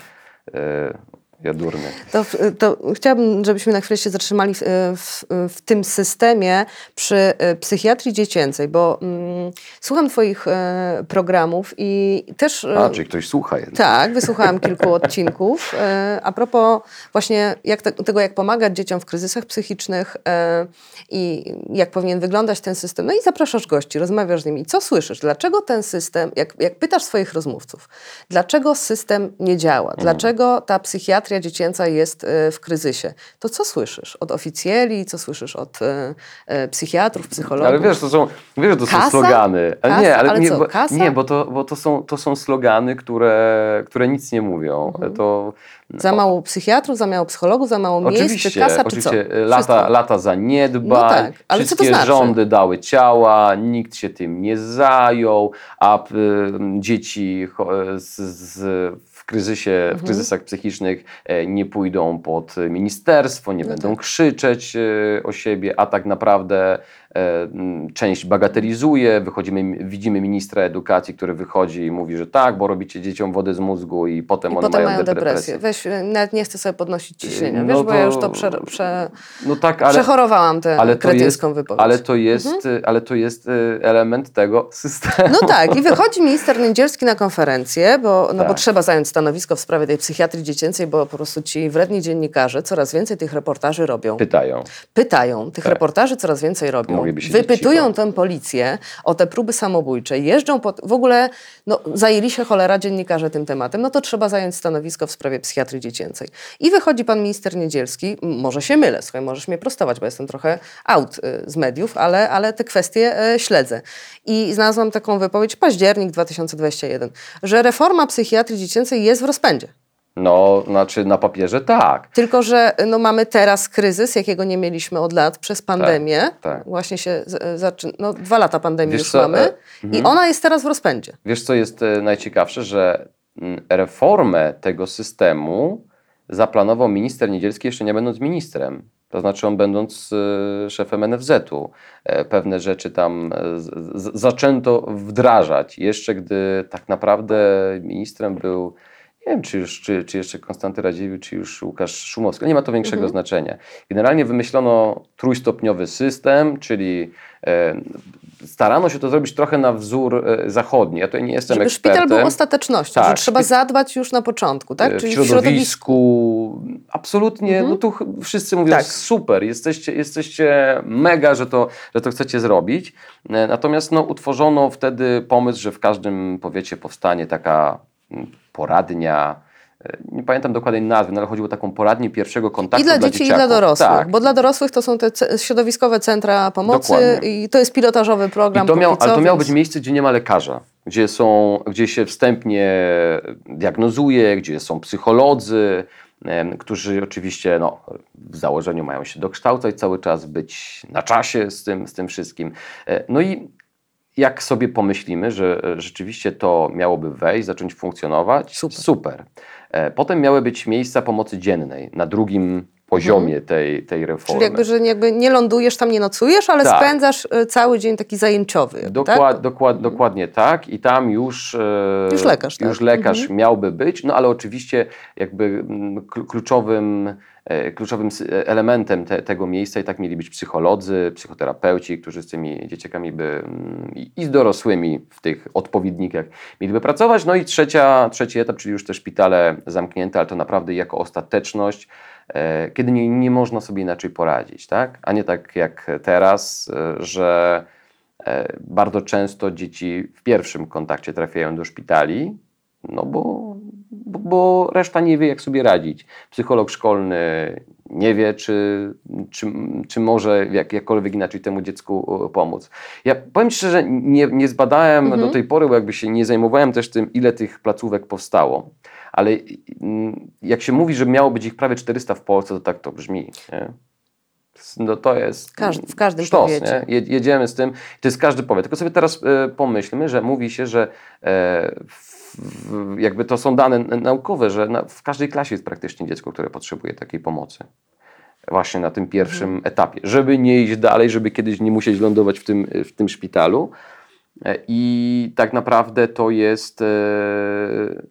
E, ja durny. To, to chciałabym, żebyśmy na chwilę się zatrzymali w, w, w tym systemie przy e, psychiatrii dziecięcej, bo mm, słucham Twoich e, programów i też. e, A, czyli ktoś słucha jednak. Tak, wysłuchałam kilku (laughs) odcinków. E, A propos właśnie jak te, tego, jak pomagać dzieciom w kryzysach psychicznych e, i jak powinien wyglądać ten system. No i zapraszasz gości, rozmawiasz z nimi. Co słyszysz? Dlaczego ten system, jak, jak pytasz swoich rozmówców, dlaczego system nie działa? Dlaczego ta psychiatria dziecięca jest e, w kryzysie? To co słyszysz od oficjeli, co słyszysz od e, e, psychiatrów, psychologów? Ale wiesz, to są, wiesz, to Kasa? są slogany. Ale Kasa? nie, ale, Ale nie, bo, nie, bo, to, bo to, są, to są slogany, które, które nic nie mówią. Mhm. To, Za mało psychiatrów, za mało psychologów, za mało miejsc, Oczywiście, czy kasa, czy oczywiście co? lata, Wszystko. lata zaniedbań, No tak, ale co to wszystkie znaczy? rządy dały ciała, nikt się tym nie zajął, a y, dzieci z, z, kryzysie, Mhm. w kryzysach psychicznych e, nie pójdą pod ministerstwo, nie No będą tak. krzyczeć e, o siebie, a tak naprawdę część bagatelizuje, wychodzimy, widzimy ministra edukacji, który wychodzi i mówi, że tak, bo robicie dzieciom wodę z mózgu i potem I one potem mają, mają depresję. depresję. Weź, nawet nie chcę sobie podnosić ciśnienia, No wiesz, bo ja już to- to prze, prze, No tak, ale, przechorowałam tę ale, to jest, kretyńską wypowiedź. ale to jest, Mhm. ale to jest e, element tego systemu. No tak, i wychodzi minister Nędzielski na konferencję, bo, no bo Tak. trzeba zająć stanowisko w sprawie tej psychiatrii dziecięcej, bo po prostu ci wredni dziennikarze coraz więcej tych reportaży robią. Pytają. Pytają, tych Tak. reportaży coraz więcej robią. Mogliby Wypytują tę policję o te próby samobójcze, jeżdżą po, w ogóle, no zajęli się cholera dziennikarze tym tematem, no to trzeba zająć stanowisko w sprawie psychiatrii dziecięcej. I wychodzi pan minister Niedzielski, może się mylę, słuchaj, możesz mnie prostować, bo jestem trochę out y, z mediów, ale, ale te kwestie y, śledzę. I znalazłam taką wypowiedź, październik 2021, że reforma psychiatrii dziecięcej jest w rozpędzie. No, znaczy na papierze tak. Tylko, że no, mamy teraz kryzys, jakiego nie mieliśmy od lat przez pandemię. tak. Właśnie się z- zaczy... no, dwa lata pandemii Wiesz już co, mamy. e, I ona jest teraz w rozpędzie. Wiesz, co jest e, najciekawsze, że mm, reformę tego systemu zaplanował minister Niedzielski jeszcze nie będąc ministrem. To znaczy on będąc e, szefem NFZ-u. E, Pewne rzeczy tam e, z, z, zaczęto wdrażać. Jeszcze gdy tak naprawdę ministrem był, nie wiem czy, już, czy, czy jeszcze Konstanty Radziwiłł, czy już Łukasz Szumowski. Nie ma to większego Mhm. znaczenia. Generalnie wymyślono trójstopniowy system, czyli e, starano się to zrobić trochę na wzór e, zachodni. Ja tutaj nie jestem Żeby ekspertem. szpital był ostatecznością, Tak, że trzeba zadbać już na początku, tak? E, Czyli w środowisku, absolutnie, Mhm. no tu wszyscy mówią Tak. super, jesteście, jesteście mega, że to, że to chcecie zrobić. Natomiast no, utworzono wtedy pomysł, że w każdym powiecie powstanie taka poradnia, e, nie pamiętam dokładnej nazwy, no, ale chodziło o taką poradnię pierwszego kontaktu I dla dzieci, i dzieciaków. dla dorosłych. Tak. Bo dla dorosłych to są te środowiskowe centra pomocy Dokładnie. i to jest pilotażowy program. I to miał, ale to miało być miejsce, gdzie nie ma lekarza, gdzie, są, gdzie się wstępnie diagnozuje, gdzie są psycholodzy, którzy oczywiście no, w założeniu mają się dokształcać cały czas, być na czasie z tym, z tym wszystkim. E, No i jak sobie pomyślimy, że e, rzeczywiście to miałoby wejść, zacząć funkcjonować, Super. super. E, Potem miały być miejsca pomocy dziennej na drugim poziomie tej, tej reformy. Mhm. Czyli jakby, że nie, jakby nie lądujesz tam, nie nocujesz, ale Tak. spędzasz y, cały dzień taki zajęciowy. Dokład, tak? dokład, Dokładnie tak i tam już, e, Już lekarz, tak. już lekarz Mhm. miałby być, no ale oczywiście jakby mm, klu- kluczowym, e, kluczowym s- elementem te, tego miejsca i tak mieli być psycholodzy, psychoterapeuci, którzy z tymi dzieciakami by mm, i, z dorosłymi w tych odpowiednikach mieliby pracować. No i trzecia, trzeci etap, czyli już te szpitale zamknięte, ale to naprawdę jako ostateczność, e, kiedy nie, nie można sobie inaczej poradzić, tak? A nie tak jak teraz, e, że E, Bardzo często dzieci w pierwszym kontakcie trafiają do szpitali, no bo, bo, reszta nie wie, jak sobie radzić. Psycholog szkolny nie wie, czy, czy, czy może jak, jakkolwiek inaczej temu dziecku pomóc. Ja powiem szczerze, nie, nie zbadałem Mhm. do tej pory, bo jakby się nie zajmowałem też tym, ile tych placówek powstało. Ale mm, jak się mówi, że miało być ich prawie 400 w Polsce, to tak to brzmi. Nie? No to jest Każdy- w każdym sztos, powiecie. nie? Je- Jedziemy z tym. To jest każdy powiat. Tylko sobie teraz e, pomyślmy, że mówi się, że e, jakby to są dane naukowe, że na, w każdej klasie jest praktycznie dziecko, które potrzebuje takiej pomocy. Właśnie na tym pierwszym Mhm. etapie. Żeby nie iść dalej, żeby kiedyś nie musieć lądować w tym, w tym szpitalu. E, I tak naprawdę to jest, e,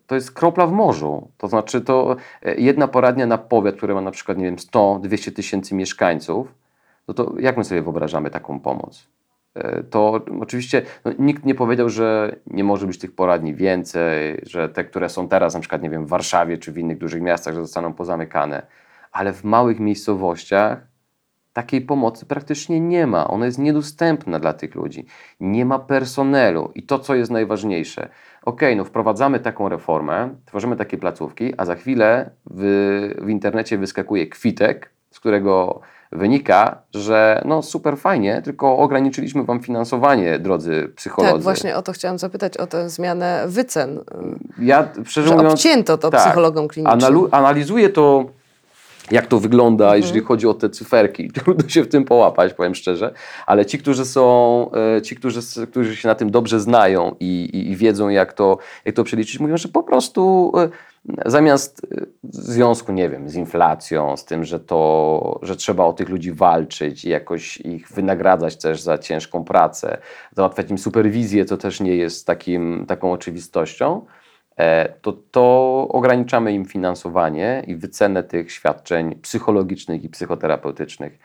to jest kropla w morzu. To znaczy, to e, jedna poradnia na powiat, który ma na przykład, nie wiem, 100-200 tysięcy mieszkańców, no to jak my sobie wyobrażamy taką pomoc? To oczywiście no, nikt nie powiedział, że nie może być tych poradni więcej, że te, które są teraz, na przykład, nie wiem, w Warszawie czy w innych dużych miastach, że zostaną pozamykane. Ale w małych miejscowościach takiej pomocy praktycznie nie ma. Ona jest niedostępna dla tych ludzi. Nie ma personelu. I to, co jest najważniejsze. Ok, no wprowadzamy taką reformę, tworzymy takie placówki, a za chwilę w, w internecie wyskakuje kwitek, z którego wynika, że no super fajnie, tylko ograniczyliśmy wam finansowanie, drodzy psycholodzy. Tak, właśnie o to chciałam zapytać, o tę zmianę wycen. Ja, szczerze mówiąc, obcięto to tak. psychologom klinicznym. Analizuję to jak to wygląda, Mhm. jeżeli chodzi o te cyferki. (laughs) Trudno się w tym połapać, powiem szczerze, ale ci, którzy są, e, ci, którzy, którzy się na tym dobrze znają i, i, i wiedzą, jak to, jak to przeliczyć, mówią, że po prostu e, zamiast e, w związku, nie wiem, z inflacją, z tym, że to, że trzeba o tych ludzi walczyć i jakoś ich wynagradzać też za ciężką pracę, załatwiać im superwizję, to też nie jest takim, taką oczywistością, to, to ograniczamy im finansowanie i wycenę tych świadczeń psychologicznych i psychoterapeutycznych.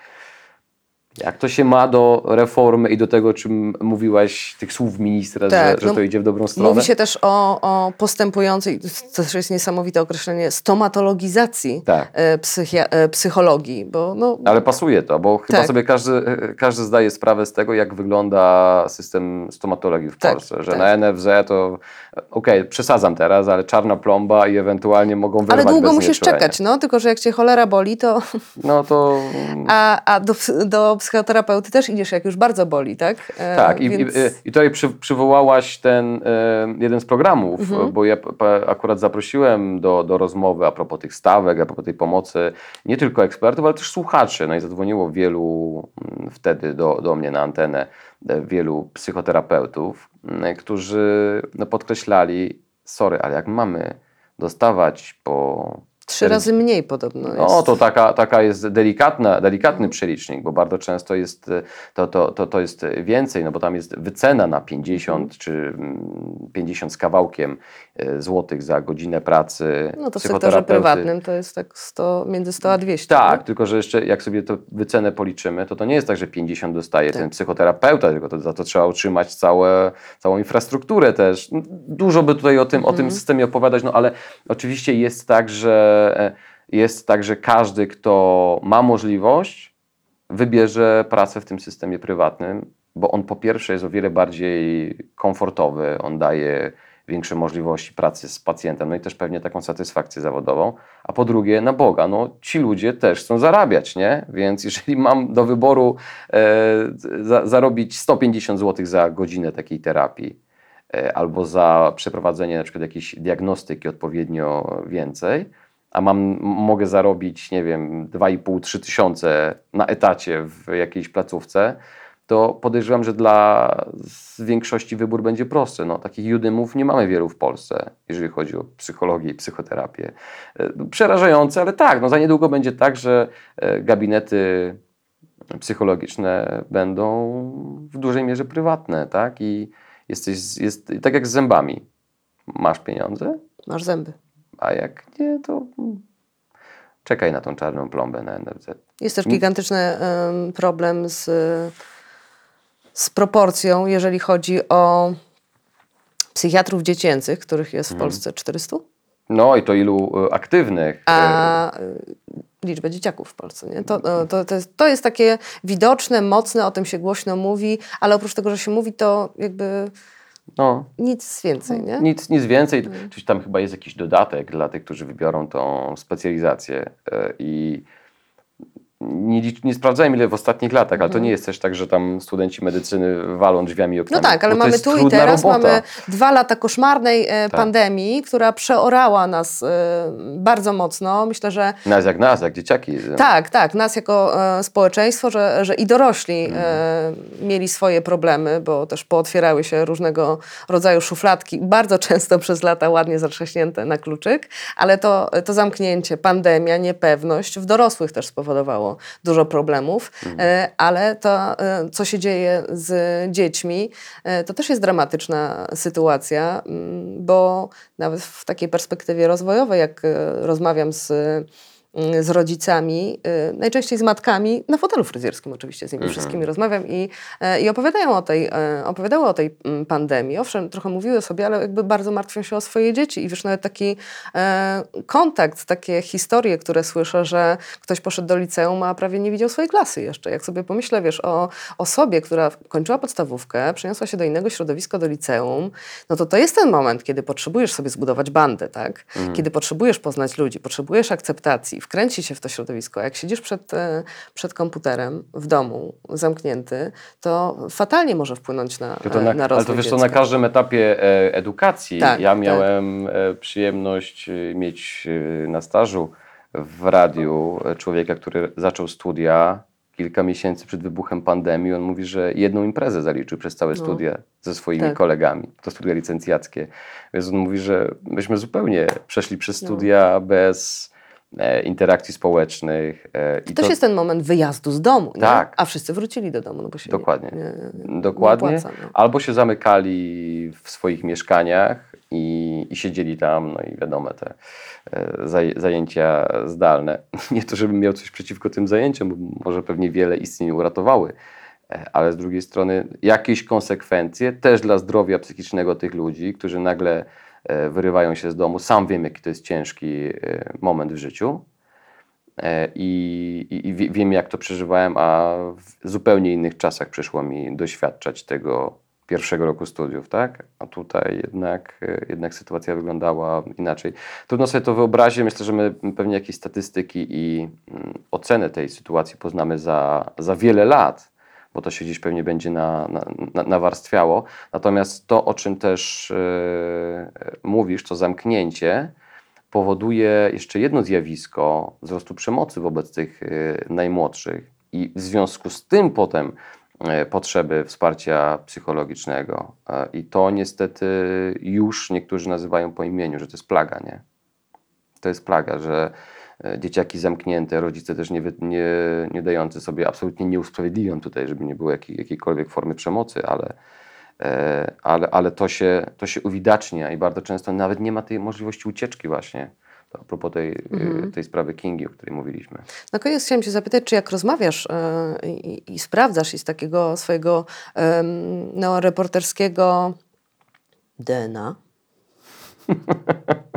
Jak to się ma do reformy i do tego, o czym mówiłaś, tych słów ministra, Tak, że, że no, to idzie w dobrą stronę? Mówi się też o, o postępującej, to też jest niesamowite określenie, stomatologizacji Tak. e, psychia, e, psychologii, bo no, Ale pasuje to, bo chyba Tak. sobie każdy, każdy zdaje sprawę z tego, jak wygląda system stomatologii w Tak, Polsce. Że tak. na NFZ to, okej, przesadzam teraz, ale czarna plomba i ewentualnie mogą wyrwać ale długo musisz czekać, no, tylko że jak cię cholera boli, to... No to... (laughs) A, a do, do psychoterapeuty też idziesz, jak już bardzo boli, tak? E, Tak, i, więc... i, i tutaj przy, przywołałaś ten e, jeden z programów, Mhm. bo ja p- p- akurat zaprosiłem do, do rozmowy a propos tych stawek, a propos tej pomocy nie tylko ekspertów, ale też słuchaczy. No i zadzwoniło wielu mm, wtedy do, do mnie na antenę, e, wielu psychoterapeutów, m, którzy no, podkreślali, sorry, ale jak mamy dostawać po Trzy razy mniej podobno jest. no to taka, taka jest delikatna, delikatny przelicznik, bo bardzo często jest e, to, to, to, to jest więcej, no bo tam jest wycena na 50 czy mm, 50 z kawałkiem e, złotych za godzinę pracy No to w sektorze prywatnym to jest tak 100, między 100 a 200. Tak, nie? tylko że jeszcze jak sobie tę wycenę policzymy, to to nie jest tak, że 50 dostaje Tak. ten psychoterapeuta, tylko to, za to trzeba utrzymać całe, całą infrastrukturę też. Dużo by tutaj o tym, o Mhm. tym systemie opowiadać, no ale oczywiście jest tak, że e, jest tak, że każdy, kto ma możliwość, wybierze pracę w tym systemie prywatnym, bo on po pierwsze jest o wiele bardziej komfortowy, on daje większe możliwości pracy z pacjentem, no i też pewnie taką satysfakcję zawodową, a po drugie, na Boga, no ci ludzie też chcą zarabiać, nie? Więc jeżeli mam do wyboru e, za, zarobić 150 zł za godzinę takiej terapii, e, albo za przeprowadzenie na przykład jakiejś diagnostyki odpowiednio więcej, a mam, mogę zarobić, nie wiem, 2,5-3 tysiące na etacie w jakiejś placówce, to podejrzewam, że dla większości wybór będzie prosty. No, takich judymów nie mamy wielu w Polsce, jeżeli chodzi o psychologię i psychoterapię. E, Przerażające, ale tak, no za niedługo będzie tak, że e, gabinety psychologiczne będą w dużej mierze prywatne, tak? I jesteś, jest tak jak z zębami. Masz pieniądze, Masz zęby. a jak nie, to czekaj na tą czarną plombę na NFZ. Jest też gigantyczny em, problem z, z proporcją, jeżeli chodzi o psychiatrów dziecięcych, których jest w Mhm. Polsce 400, No i to ilu e, aktywnych. e, a y, liczbę dzieciaków w Polsce. Nie? To, to, to, jest, to jest takie widoczne, mocne, o tym się głośno mówi, ale oprócz tego, że się mówi, to jakby No, nic więcej. Nie? nic, nic więcej. Oczywiście tam chyba jest jakiś dodatek dla tych, którzy wybiorą tą specjalizację. e, I nie, nie sprawdzałem ile w ostatnich latach, ale to nie jest też tak, że tam studenci medycyny walą drzwiami Mhm. No oknami. tak, ale mamy tu i teraz, robota. Tak. mamy dwa lata koszmarnej e, pandemii, która przeorała nas e, bardzo mocno. Myślę, że Nas jak nas, jak dzieciaki. tak, tak, nas jako e, społeczeństwo, że, że i dorośli Mhm. mieli swoje problemy, bo też pootwierały się różnego rodzaju szufladki, bardzo często przez lata ładnie zatrzaśnięte na kluczyk, ale to, to zamknięcie, pandemia, niepewność w dorosłych też spowodowało dużo problemów, e, ale to, e, co się dzieje z dziećmi, e, to też jest dramatyczna sytuacja, mm, bo nawet w takiej perspektywie rozwojowej, jak rozmawiam z z rodzicami, y, najczęściej z matkami, na fotelu fryzjerskim oczywiście z nimi wszystkimi rozmawiam i, e, i opowiadają o tej, e, opowiadały o tej mm, pandemii. Owszem, trochę mówiły sobie, ale jakby bardzo martwią się o swoje dzieci i wiesz, nawet taki e, kontakt, takie historie, które słyszę, że ktoś poszedł do liceum, a prawie nie widział swojej klasy jeszcze. Jak sobie pomyślę, wiesz, o osobie, która kończyła podstawówkę, przeniosła się do innego środowiska, do liceum, no to to jest ten moment, kiedy potrzebujesz sobie zbudować bandę, tak? Kiedy potrzebujesz poznać ludzi, potrzebujesz akceptacji, wkręcić się w to środowisko. Jak siedzisz przed, e, przed komputerem w domu, zamknięty, to fatalnie może wpłynąć na, To to e, na, na ale rozwój to wiesz, to na każdym etapie e, edukacji. Tak, ja tak. miałem e, przyjemność mieć na stażu w radiu człowieka, który zaczął studia kilka miesięcy przed wybuchem pandemii. On mówi, że jedną imprezę zaliczył przez całe No. studia ze swoimi Tak. kolegami. To studia licencjackie. Więc on mówi, że myśmy zupełnie przeszli przez No. studia bez e, interakcji społecznych. E, i To też jest ten moment wyjazdu z domu, nie? Tak. a wszyscy wrócili do domu, no bo się Dokładnie. Nie, nie, Dokładnie. Nie opłaca, no. Albo się zamykali w swoich mieszkaniach i, i siedzieli tam, no i wiadomo, te e, zaj, zajęcia zdalne. (laughs) Nie to, żebym miał coś przeciwko tym zajęciom, bo może pewnie wiele istnień uratowały, e, ale z drugiej strony jakieś konsekwencje też dla zdrowia psychicznego tych ludzi, którzy nagle e, wyrywają się z domu. Sam wiem, jaki to jest ciężki e, moment w życiu. E, I, i, i wie- wiem, jak to przeżywałem, a w zupełnie innych czasach przyszło mi doświadczać tego pierwszego roku studiów, tak? A tutaj jednak, e, jednak sytuacja wyglądała inaczej. Trudno sobie to wyobrazić. Myślę, że my pewnie jakieś statystyki i mm, ocenę tej sytuacji poznamy za, za wiele lat, bo to się gdzieś pewnie będzie na, na, na, nawarstwiało. Natomiast to, o czym też e, mówisz, to zamknięcie, powoduje jeszcze jedno zjawisko wzrostu przemocy wobec tych y, najmłodszych i w związku z tym potem potrzeby wsparcia psychologicznego. I to niestety już niektórzy nazywają po imieniu, że to jest plaga, nie? To jest plaga, że dzieciaki zamknięte, rodzice też nie, nie, nie dający sobie, absolutnie nie usprawiedliwiam tutaj, żeby nie było jakiej, jakiejkolwiek formy przemocy, ale, e, ale, ale to, się, to się uwidacznia i bardzo często nawet nie ma tej możliwości ucieczki właśnie. A propos tej, y, tej sprawy Kingi, o której mówiliśmy. Na koniec chciałam Cię zapytać, czy jak rozmawiasz e, i, i sprawdzasz i z takiego swojego em, no, reporterskiego DNA, e, (laughs)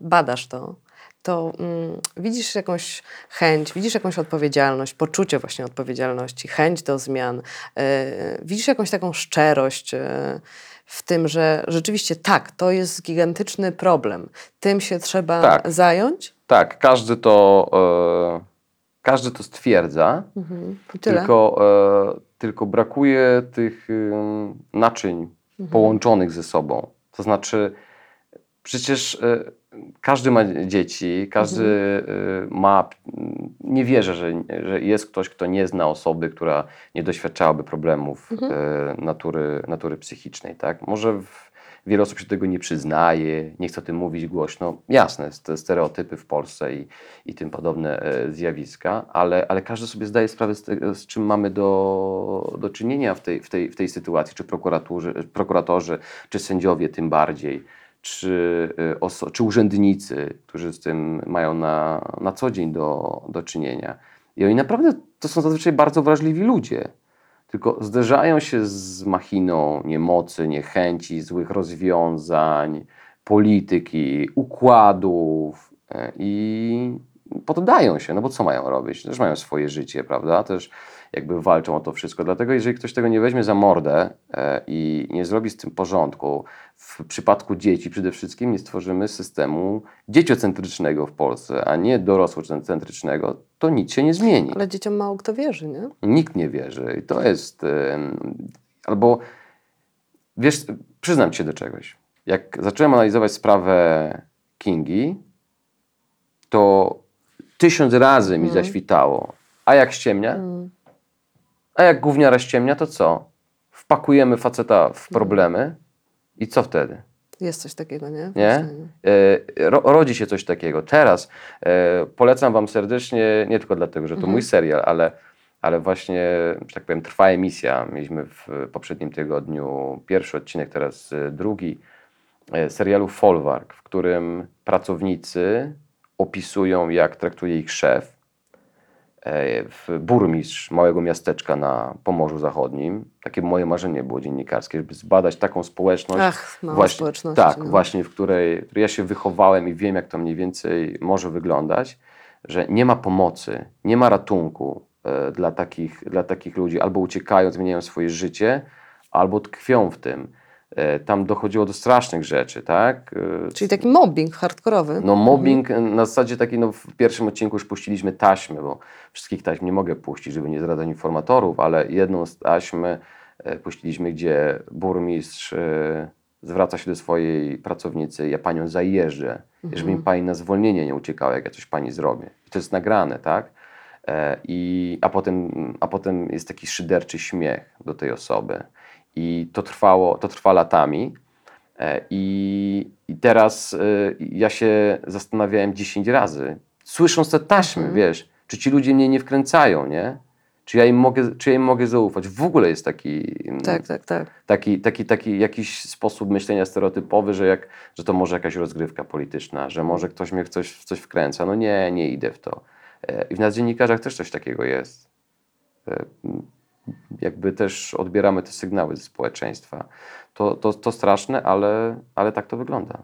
badasz to, to mm, widzisz jakąś chęć, widzisz jakąś odpowiedzialność, poczucie właśnie odpowiedzialności, chęć do zmian, e, widzisz jakąś taką szczerość e, w tym, że rzeczywiście tak, to jest gigantyczny problem, tym się trzeba Tak. zająć? Tak, każdy to, e, każdy to stwierdza, Mhm. Tylko, e, tylko brakuje tych naczyń połączonych ze sobą. To znaczy, przecież e, każdy ma dzieci, każdy e, ma. m, Nie wierzę, że, że jest ktoś, kto nie zna osoby, która nie doświadczałaby problemów e, natury, natury psychicznej. Tak? Może w, wiele osób się tego nie przyznaje, nie chce o tym mówić głośno. Jasne, te stereotypy w Polsce i, i tym podobne e, zjawiska, ale, ale każdy sobie zdaje sprawę z, tego, z czym mamy do, do czynienia w tej, w, tej, w tej sytuacji, czy prokuratorzy, prokuratorzy, czy sędziowie tym bardziej, czy, oso- czy urzędnicy, którzy z tym mają na, na co dzień do, do czynienia. I oni naprawdę to są zazwyczaj bardzo wrażliwi ludzie tylko zderzają się z machiną niemocy, niechęci, złych rozwiązań, polityki, układów e, i poddają się, no bo co mają robić? Też mają swoje życie, prawda? Też jakby walczą o to wszystko. Dlatego jeżeli ktoś tego nie weźmie za mordę e, i nie zrobi z tym porządku, w przypadku dzieci przede wszystkim nie stworzymy systemu dzieciocentrycznego w Polsce, a nie dorosłocentrycznego, to nic się nie zmieni. Ale dzieciom mało kto wierzy, nie? Nikt nie wierzy. I to jest. albo wiesz, przyznam się do czegoś. Jak zacząłem analizować sprawę Kingi, to tysiąc razy mi zaświtało. A jak ściemnia? A jak gówniara ściemnia, to co? Wpakujemy faceta w problemy i co wtedy? Jest coś takiego, nie? Nie? E, ro, rodzi się coś takiego. Teraz e, polecam Wam serdecznie, nie tylko dlatego, że to mój serial, ale, ale właśnie, że tak powiem, trwa emisja. Mieliśmy w poprzednim tygodniu pierwszy odcinek, teraz e, drugi e, serialu Folwark, w którym pracownicy opisują, jak traktuje ich szef, burmistrz małego miasteczka na Pomorzu Zachodnim. Takie moje marzenie było dziennikarskie, żeby zbadać taką społeczność. Ach, małe właśnie, społeczności, Tak, no. właśnie, w której, w której ja się wychowałem i wiem, jak to mniej więcej może wyglądać, że nie ma pomocy, nie ma ratunku e, dla, takich, dla takich ludzi. Albo uciekają, zmieniają swoje życie, albo tkwią w tym. E, tam dochodziło do strasznych rzeczy, tak? E, Czyli taki mobbing hardkorowy. no mobbing na zasadzie takiej, no w pierwszym odcinku już puściliśmy taśmy, bo wszystkich taśm nie mogę puścić, żeby nie zdradzać informatorów, ale jedną z taśm e, puściliśmy, gdzie burmistrz e, zwraca się do swojej pracownicy, ja panią zajeżdżę, żeby mi pani na zwolnienie nie uciekała, jak ja coś pani zrobię. I to jest nagrane, tak? E, I, a, potem, a potem jest taki szyderczy śmiech do tej osoby. I to trwało, to trwa latami. E, I, I teraz e, ja się zastanawiałem 10 razy, słysząc te taśmy, wiesz, czy ci ludzie mnie nie wkręcają, nie? Czy ja im mogę, czy ja im mogę zaufać? W ogóle jest taki, mm, Tak, tak, tak. taki, taki, taki jakiś sposób myślenia stereotypowy, że, jak, że to może jakaś rozgrywka polityczna, że może ktoś mnie w coś, w coś wkręca. No nie, nie idę w to. E, I w nas dziennikarzach też coś takiego jest. Jakby też odbieramy te sygnały ze społeczeństwa. To, to, to straszne, ale, ale tak to wygląda.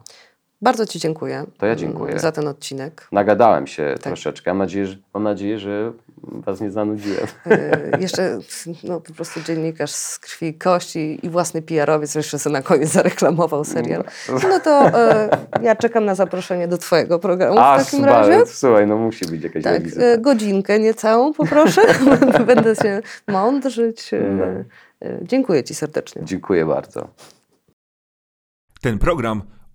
Bardzo Ci dziękuję. To ja mm, dziękuję. Za ten odcinek. Nagadałem się Tak. troszeczkę. Mam nadzieję, że, mam nadzieję, że Was nie zanudziłem. E, jeszcze no, po prostu dziennikarz z krwi i kości i własny PR-owiec jeszcze sobie na koniec zareklamował serial. No to e, ja czekam na zaproszenie do Twojego programu A, w takim super, razie. słuchaj, no musi być jakaś Tak, e, godzinkę niecałą poproszę. (laughs) Będę się mądrzyć. No. Dziękuję Ci serdecznie. Dziękuję bardzo. Ten program